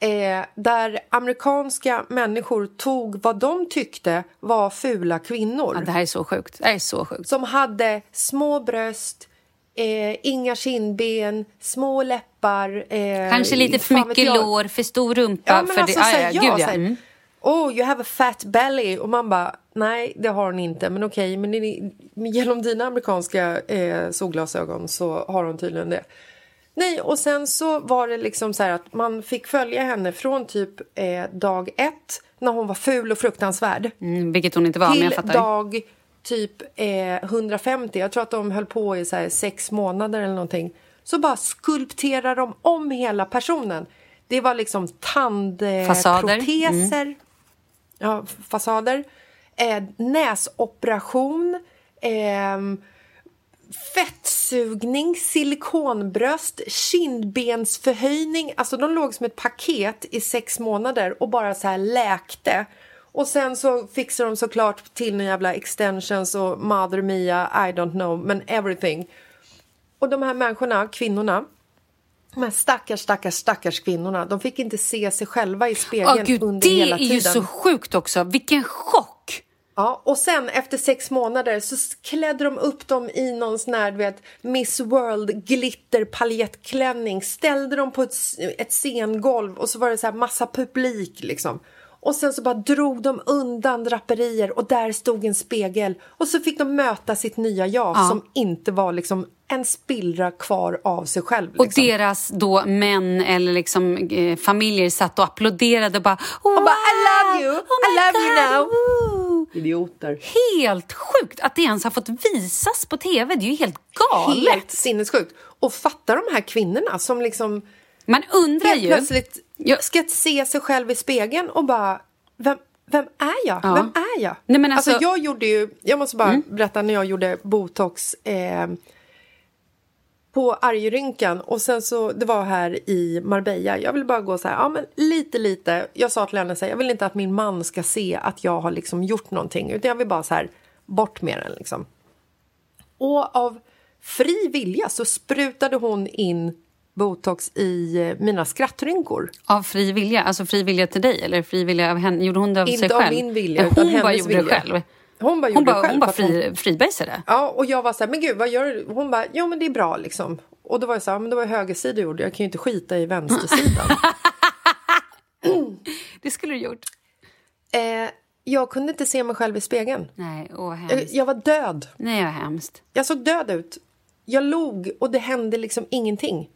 Speaker 1: Eh, där amerikanska människor tog vad de tyckte var fula kvinnor.
Speaker 2: Ja, det här är så sjukt. Det här är så sjukt.
Speaker 1: Som hade små bröst, eh, inga kindben, små läppar. Eh,
Speaker 2: Kanske lite för mycket
Speaker 1: jag.
Speaker 2: lår, för stor rumpa.
Speaker 1: Ja, men
Speaker 2: för
Speaker 1: alltså,
Speaker 2: det, ja, gud, ja. Mm.
Speaker 1: Oh, you have a fat belly. Och man bara, nej, det har hon inte. Men okej, men ni- genom dina amerikanska eh, solglasögon så har hon tydligen det. Nej, och sen så var det liksom så här att man fick följa henne från typ eh, dag ett när hon var ful och fruktansvärd
Speaker 2: Mm, vilket hon inte var, men
Speaker 1: till
Speaker 2: jag fattar.
Speaker 1: dag typ eh, 150. Jag tror att de höll på i så sex månader eller någonting. Så bara skulpterar de om hela personen. Det var liksom tandproteser, ja, fasader, eh, näsoperation, eh, fettsugning, silikonbröst, kindbensförhöjning. Alltså de låg som ett paket i sex månader och bara så här läkte. Och sen så fixade de såklart till några jävla extensions och Mother Mia, I don't know, men everything. Och de här människorna, kvinnorna, de här stackars, stackars, stackars kvinnorna, de fick inte se sig själva i spegeln
Speaker 2: Åh, gud,
Speaker 1: under
Speaker 2: det
Speaker 1: hela
Speaker 2: är
Speaker 1: tiden.
Speaker 2: ju så sjukt också. Vilken chock!
Speaker 1: Ja, och sen efter sex månader så klädde de upp dem i någon sån här, du vet, Miss World glitter paljettklänning, ställde dem på ett, ett scengolv och så var det så här massa publik liksom. Och sen så bara drog de undan draperier och där stod en spegel och så fick de möta sitt nya jag
Speaker 2: Ja.
Speaker 1: som inte var liksom en spillra kvar av sig själv.
Speaker 2: Och
Speaker 1: Liksom.
Speaker 2: deras då män eller liksom eh, familjer satt och applåderade och bara... Wow!
Speaker 1: Och bara I love you,
Speaker 2: Oh
Speaker 1: I love you
Speaker 2: God,
Speaker 1: now.
Speaker 2: woo!
Speaker 1: Idioter.
Speaker 2: Helt sjukt att det ens har fått visas på tv. Det är ju helt galet.
Speaker 1: Helt sinnessjukt. Och fatta de här kvinnorna som liksom
Speaker 2: Man undrar
Speaker 1: helt
Speaker 2: ju...
Speaker 1: plötsligt
Speaker 2: Ja.
Speaker 1: ska se sig själv i spegeln och bara vem, vem är jag?
Speaker 2: Ja.
Speaker 1: Vem är jag?
Speaker 2: Nej, men alltså-
Speaker 1: jag gjorde ju, jag måste bara berätta när jag gjorde botox eh, på argrynkan och sen så, det var här i Marbella. Jag ville bara gå så här, ja men lite lite. Jag sa till henne så här, jag vill inte att min man ska se att jag har liksom gjort någonting utan jag vill bara så här, bort med den liksom. Och av fri vilja så sprutade hon in botox i eh, mina skrattrynkor.
Speaker 2: Av fri vilja? Alltså fri vilja till dig? Eller fri vilja av henne? Gjorde hon det av
Speaker 1: Inte
Speaker 2: sig
Speaker 1: av
Speaker 2: själv?
Speaker 1: min vilja,
Speaker 2: Men
Speaker 1: utan
Speaker 2: hon bara gjorde det
Speaker 1: vilja.
Speaker 2: själv?
Speaker 1: Hon bara
Speaker 2: Hon bara,
Speaker 1: det själv.
Speaker 2: hon bara
Speaker 1: hon-
Speaker 2: fri, fribajsade?
Speaker 1: Ja, och jag var så här, men gud, vad gör du? Hon bara, jo men det är bra liksom. Och då var jag så här, men det var högersida jag gjorde, jag kan ju inte skita i vänstersidan. <laughs>
Speaker 2: Det skulle du gjort.
Speaker 1: eh, jag kunde inte se mig själv i spegeln.
Speaker 2: Nej, åh
Speaker 1: Jag, jag var död.
Speaker 2: Nej, vad hemskt.
Speaker 1: Jag såg död ut. Jag log och det hände liksom ingenting.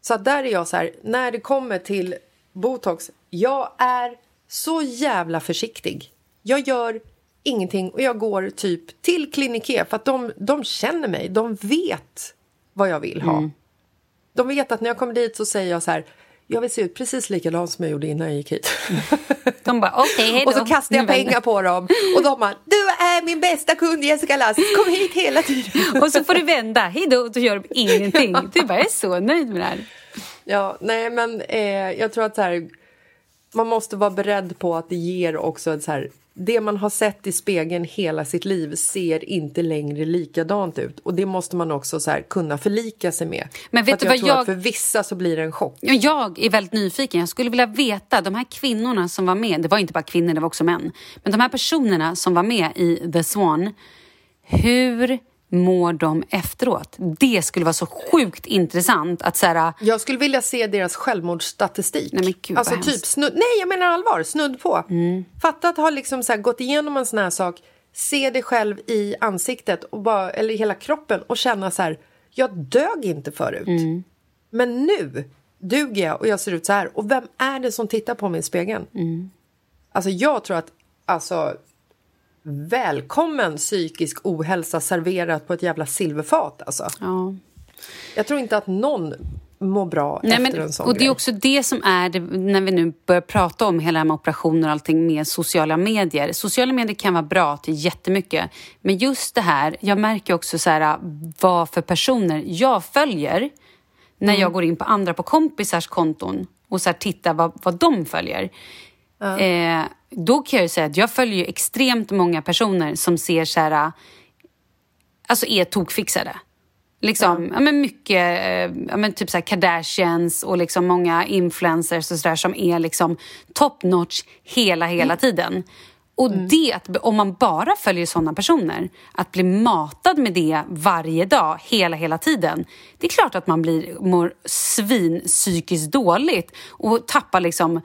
Speaker 1: Så där är jag så här, när det kommer till botox, jag är så jävla försiktig. Jag gör ingenting och jag går typ till Clinique för att de, de känner mig. De vet vad jag vill ha. De vet att när jag kommer dit så säger jag så här, jag vill se ut precis likadant som jag gjorde innan jag gick hit.
Speaker 2: De bara, okej, då. <laughs>
Speaker 1: Och så kastar jag <laughs> pengar på dem och de bara, är min bästa kund Jessica Lass, kom hit hela tiden. <laughs>
Speaker 2: Och så får du vända, hej då, och då gör de ingenting. Du bara, jag är så nöjd med det här.
Speaker 1: Ja, nej men eh, jag tror att så här, man måste vara beredd på att det ger också ett så här, det man har sett i spegeln hela sitt liv ser inte längre likadant ut och det måste man också så här, kunna förlika sig med.
Speaker 2: Men
Speaker 1: För
Speaker 2: vet
Speaker 1: att
Speaker 2: du vad jag-
Speaker 1: för vissa så blir det en chock.
Speaker 2: Ja, Jag är väldigt nyfiken. Jag skulle vilja veta, de här kvinnorna som var med, det var inte bara kvinnor, det var också män. Men de här personerna som var med i The Swan, hur mår de efteråt? Det skulle vara så sjukt intressant att så här,
Speaker 1: Jag skulle vilja se deras självmordsstatistik.
Speaker 2: Nej, men gud,
Speaker 1: alltså typ snudd, nej jag menar allvar, snudd på.
Speaker 2: Mm.
Speaker 1: Fatta att ha liksom så här gått igenom en sån här sak, se dig själv i ansiktet och bara, eller i hela kroppen och känna så här, jag dög inte förut.
Speaker 2: Mm.
Speaker 1: Men nu duger jag och jag ser ut så här. Och vem är det som tittar på mig i spegeln?
Speaker 2: Mm.
Speaker 1: Alltså jag tror att, alltså välkommen psykisk ohälsa serverat på ett jävla silverfat alltså.
Speaker 2: ja.
Speaker 1: Jag tror inte att någon mår bra
Speaker 2: Nej,
Speaker 1: efter
Speaker 2: men,
Speaker 1: en sån
Speaker 2: och det
Speaker 1: grej.
Speaker 2: är också det som är det, när vi nu börjar prata om hela det med operationer och allting med sociala medier. Sociala medier kan vara bra till jättemycket, men just det här, jag märker också så här, vad för personer jag följer när
Speaker 1: Mm.
Speaker 2: jag går in på andra på kompisars konton och så här, tittar vad, vad de följer. Eh, då kan jag ju säga att jag följer ju extremt många personer som ser så här, alltså är tokfixade. Liksom, ja. men mycket, eh, ja, men typ så här Kardashians och liksom många influencers och sådär som är liksom top notch hela, hela tiden. Och det, att, om man bara följer sådana personer, att bli matad med det varje dag, hela, hela tiden. Det är klart att man blir, mår svin psykiskt dåligt och tappar liksom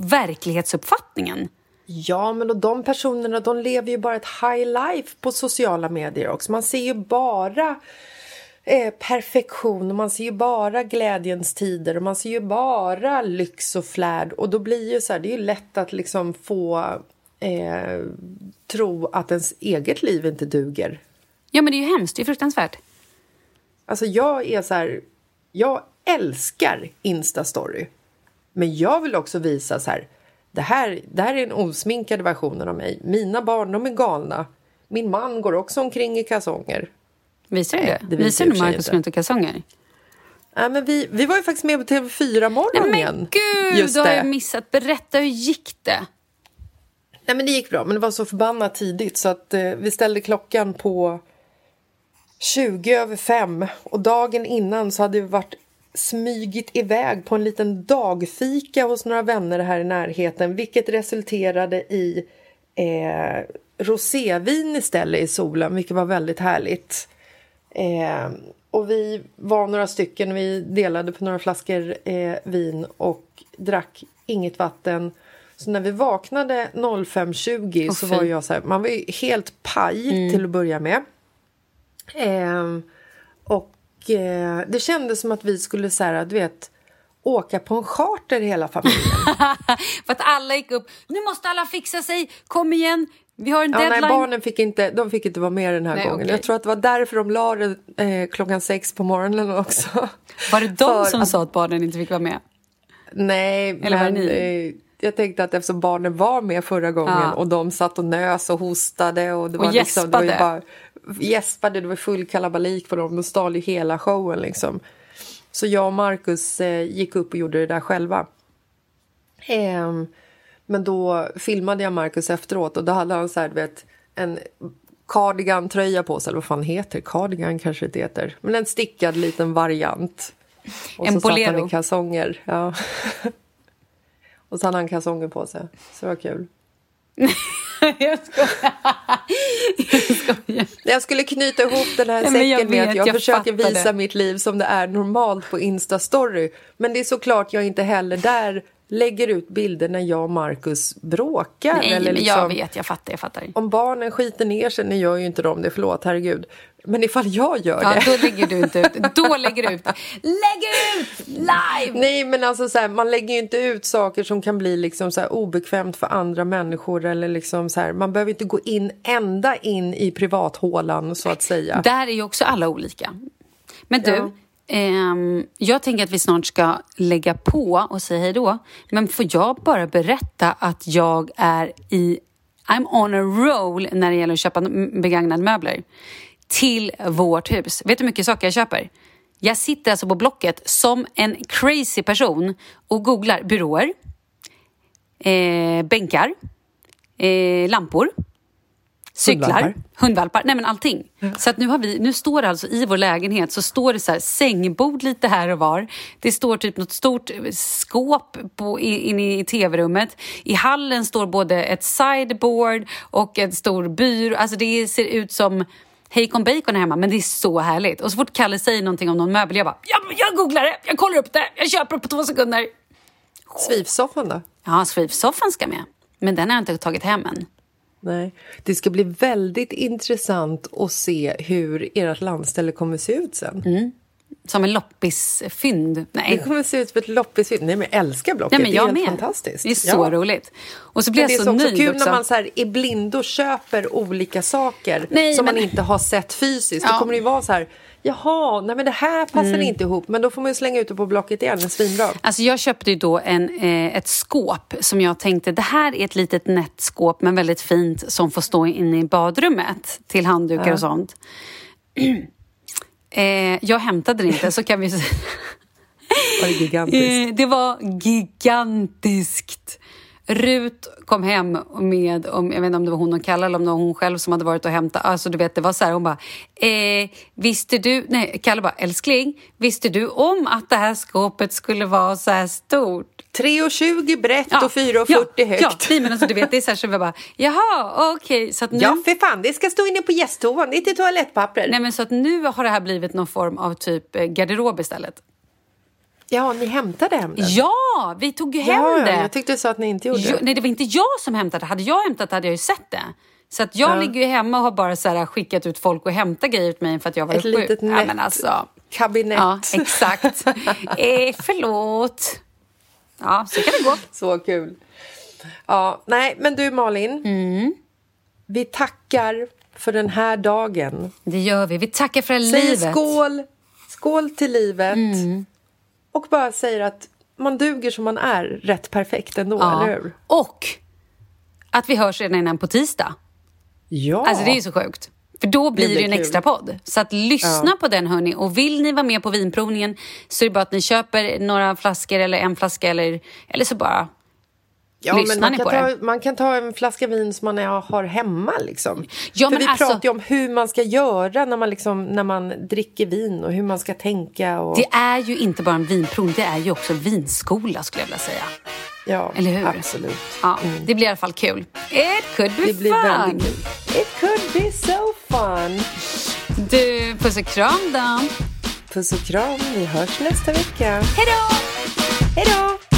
Speaker 2: verklighetsuppfattningen.
Speaker 1: Ja, men och de personerna de lever ju bara ett high life på sociala medier också. Man ser ju bara eh, perfektion och man ser ju bara glädjens tider och man ser ju bara lyx och flärd. Och då blir ju så här, det är ju lätt att liksom få eh, tro att ens eget liv inte duger.
Speaker 2: Ja, men det är ju hemskt. Det är fruktansvärt.
Speaker 1: Alltså jag är så här, jag älskar Instastory. Men jag vill också visa så här, det här, det här är den osminkade versionen av mig. Mina barn, de är galna. Min man går också omkring i kalsonger.
Speaker 2: Visar du det?
Speaker 1: det visar
Speaker 2: du Markus runt i kalsonger?
Speaker 1: Nej, men vi, vi var ju faktiskt med på TV4 morgon
Speaker 2: Nej men gud,
Speaker 1: Just
Speaker 2: då har
Speaker 1: det.
Speaker 2: jag missat. Berätta, hur gick det?
Speaker 1: Nej, men det gick bra, men det var så förbannat tidigt så att eh, vi ställde klockan på 20 över fem och dagen innan så hade vi varit smygit iväg på en liten dagfika hos några vänner här i närheten vilket resulterade i eh, rosévin istället i solen, vilket var väldigt härligt. Eh, och vi var några stycken, vi delade på några flaskor eh, vin och drack inget vatten. Så när vi vaknade 05.20
Speaker 2: Åh,
Speaker 1: så var jag så här, man var ju helt paj till att börja med. Ehm, och eh, det kändes som att vi skulle så här, du vet, åka på en charter hela familjen. <laughs>
Speaker 2: För att alla gick upp. Nu måste alla fixa sig. Kom igen. Vi har en
Speaker 1: Ja,
Speaker 2: deadline.
Speaker 1: nej, barnen fick inte, de fick inte vara med den här
Speaker 2: Nej,
Speaker 1: gången.
Speaker 2: okej.
Speaker 1: Jag tror att det var därför de la det eh, klockan sex på morgonen också.
Speaker 2: Var det de
Speaker 1: För
Speaker 2: som
Speaker 1: att-
Speaker 2: sa att barnen inte fick vara med?
Speaker 1: Nej,
Speaker 2: Eller var
Speaker 1: men
Speaker 2: ni?
Speaker 1: eh, jag tänkte att eftersom barnen var med förra gången
Speaker 2: Ja.
Speaker 1: och de satt och nös och hostade och det
Speaker 2: Och
Speaker 1: var liksom, det var bara gäspade, det var full kalabalik på dem, de stal ju hela showen liksom. Så jag och Marcus eh, gick upp och gjorde det där själva. Ehm, men då filmade jag Marcus efteråt och då hade han så här, vet, en cardigan-tröja på sig, eller vad fan heter? Cardigan kanske det heter, men en stickad liten variant. Och
Speaker 2: En
Speaker 1: så satt han i kalsonger. Ja. <laughs> och så hade han kalsonger på sig, så det var kul.
Speaker 2: Jag skojar. jag skojar.
Speaker 1: Jag skulle knyta ihop den här
Speaker 2: men jag
Speaker 1: säcken med
Speaker 2: vet,
Speaker 1: att jag,
Speaker 2: jag
Speaker 1: försöker visa
Speaker 2: det.
Speaker 1: mitt liv som det är normalt på Instastory. Men det är såklart jag inte heller där lägger ut bilder när jag och Markus bråkar.
Speaker 2: Nej,
Speaker 1: eller liksom,
Speaker 2: jag vet, jag fattar, jag fattar.
Speaker 1: Om barnen skiter ner sig, nu gör ju inte de det, förlåt, herregud. Men ifall jag gör
Speaker 2: Ja,
Speaker 1: det.
Speaker 2: då lägger du inte ut. Då lägger du ut. Lägg ut live!
Speaker 1: Nej, men alltså så här, man lägger ju inte ut saker som kan bli liksom så här obekvämt för andra människor. Eller liksom så här, man behöver inte gå in ända in i privathålan, så att säga.
Speaker 2: Där är ju också alla olika. Men du,
Speaker 1: Ja.
Speaker 2: ehm, jag tänker att vi snart ska lägga på och säga hej då. Men får jag bara berätta att jag är i... I'm on a roll när det gäller att köpa begagnade möbler till vårt hus. Vet du hur mycket saker jag köper? Jag sitter alltså på Blocket som en crazy person och googlar byråer, eh, bänkar, eh, lampor, cyklar,
Speaker 1: Hundvalpar.
Speaker 2: hundvalpar, nej men allting. Så att nu har vi, nu står det alltså i vår lägenhet så står det så här sängbord lite här och var. Det står typ något stort skåp på, i- inne i tv-rummet. I hallen står både ett sideboard och en stor byrå. Alltså det ser ut som Hejkon Bacon är hemma, men det är så härligt. Och så fort Kalle säger någonting om någon möbel, jag bara, jag, jag googlar det, jag kollar upp det, jag köper det på två sekunder.
Speaker 1: Svivsoffan då?
Speaker 2: Ja, Sweep-soffan ska med. Men den har jag inte tagit hem än.
Speaker 1: Nej. Det ska bli väldigt intressant att se hur ert landställe kommer se ut sen.
Speaker 2: Mm. Som en loppisfynd.
Speaker 1: Det
Speaker 2: Nej,
Speaker 1: kommer se ut som ett loppisfilm. Nej, men jag älskar Blocket.
Speaker 2: Nej, men
Speaker 1: det är
Speaker 2: jag
Speaker 1: helt
Speaker 2: med.
Speaker 1: fantastiskt.
Speaker 2: Det är så
Speaker 1: Ja.
Speaker 2: roligt. Och så blir
Speaker 1: Men
Speaker 2: jag
Speaker 1: det är
Speaker 2: så
Speaker 1: så också
Speaker 2: nöjd
Speaker 1: kul
Speaker 2: också.
Speaker 1: när man så här, är blind och köper olika saker
Speaker 2: Nej,
Speaker 1: som
Speaker 2: men-
Speaker 1: man inte har sett fysiskt.
Speaker 2: Ja.
Speaker 1: Då kommer det ju vara så här, jaha, nej men det här passar inte ihop. Men då får man ju slänga ut det på Blocket igen, en svinbra.
Speaker 2: Alltså jag köpte ju då en, eh, ett skåp som jag tänkte, det här är ett litet nätt skåp men väldigt fint som får stå inne i badrummet till handdukar och sånt. Eh, jag hämtade det inte, så kan vi säga.
Speaker 1: Var det gigantiskt?
Speaker 2: Eh, det var gigantiskt. Rut kom hem med, om, jag vet inte om det var hon och Kalle eller om det var hon själv som hade varit och hämtat. Alltså du vet, det var så här, hon bara, eh, visste du, nej, Kalle bara, älskling, visste du om att det här skåpet skulle vara så här stort?
Speaker 1: 3,20 brett och 4,40
Speaker 2: ja,
Speaker 1: högt.
Speaker 2: Ja, nej, men alltså du vet, det är så här så vi bara, jaha, okej, så att nu...
Speaker 1: Ja, för fan, det ska stå inne på gästtoan, inte toalettpapper.
Speaker 2: Nej men så att nu har det här blivit någon form av typ eh, garderob istället.
Speaker 1: Ja, ni hämtade hem den?
Speaker 2: Ja, vi tog ju hem
Speaker 1: ja,
Speaker 2: det.
Speaker 1: ja, jag tyckte du sa att ni inte gjorde
Speaker 2: Jo,
Speaker 1: det.
Speaker 2: nej, det var inte jag som hämtade. Hade jag hämtat hade jag ju sett det. Så att jag
Speaker 1: Ja.
Speaker 2: ligger ju hemma och har bara så här skickat ut folk och hämta grejer åt mig för att jag var
Speaker 1: Ett
Speaker 2: sjuk.
Speaker 1: litet
Speaker 2: ja,
Speaker 1: nätt
Speaker 2: men alltså,
Speaker 1: kabinett.
Speaker 2: Ja, exakt. <laughs> eh, förlåt. Ja, så kan det gå.
Speaker 1: Så kul. Ja, nej, men du Malin.
Speaker 2: Mm.
Speaker 1: Vi tackar för den här dagen.
Speaker 2: Det gör vi. Vi tackar för
Speaker 1: Säger
Speaker 2: livet. Mm.
Speaker 1: skål, skål till livet. Och bara säger att man duger som man är rätt perfekt ändå,
Speaker 2: Ja.
Speaker 1: eller hur?
Speaker 2: Och att vi hörs redan innan på tisdag.
Speaker 1: Ja.
Speaker 2: Alltså det är ju så sjukt. För då blir det,
Speaker 1: blir
Speaker 2: ju en
Speaker 1: kul.
Speaker 2: extra podd. Så att lyssna på den hörni. Och vill ni vara med på vinprovningen så är det bara att ni köper några flaskor eller en flaska eller, eller så bara
Speaker 1: ja, men man,
Speaker 2: ni
Speaker 1: kan
Speaker 2: på
Speaker 1: ta,
Speaker 2: det.
Speaker 1: man kan ta en flaska vin som man har hemma. Liksom.
Speaker 2: Ja,
Speaker 1: För vi
Speaker 2: alltså-
Speaker 1: pratar ju om hur man ska göra när man, liksom, när man dricker vin och hur man ska tänka. Och,
Speaker 2: Det är ju inte bara en vinprovning, det är ju också vinskola skulle jag vilja säga.
Speaker 1: ja,
Speaker 2: eller hur?
Speaker 1: Absolut.
Speaker 2: Ja, Det blir i alla fall kul. It could be
Speaker 1: Det blir
Speaker 2: fun!
Speaker 1: väldigt kul. It could be so fun.
Speaker 2: Du, puss och kram då.
Speaker 1: Puss och kram, vi hörs nästa vecka.
Speaker 2: Hej då!
Speaker 1: Hej då!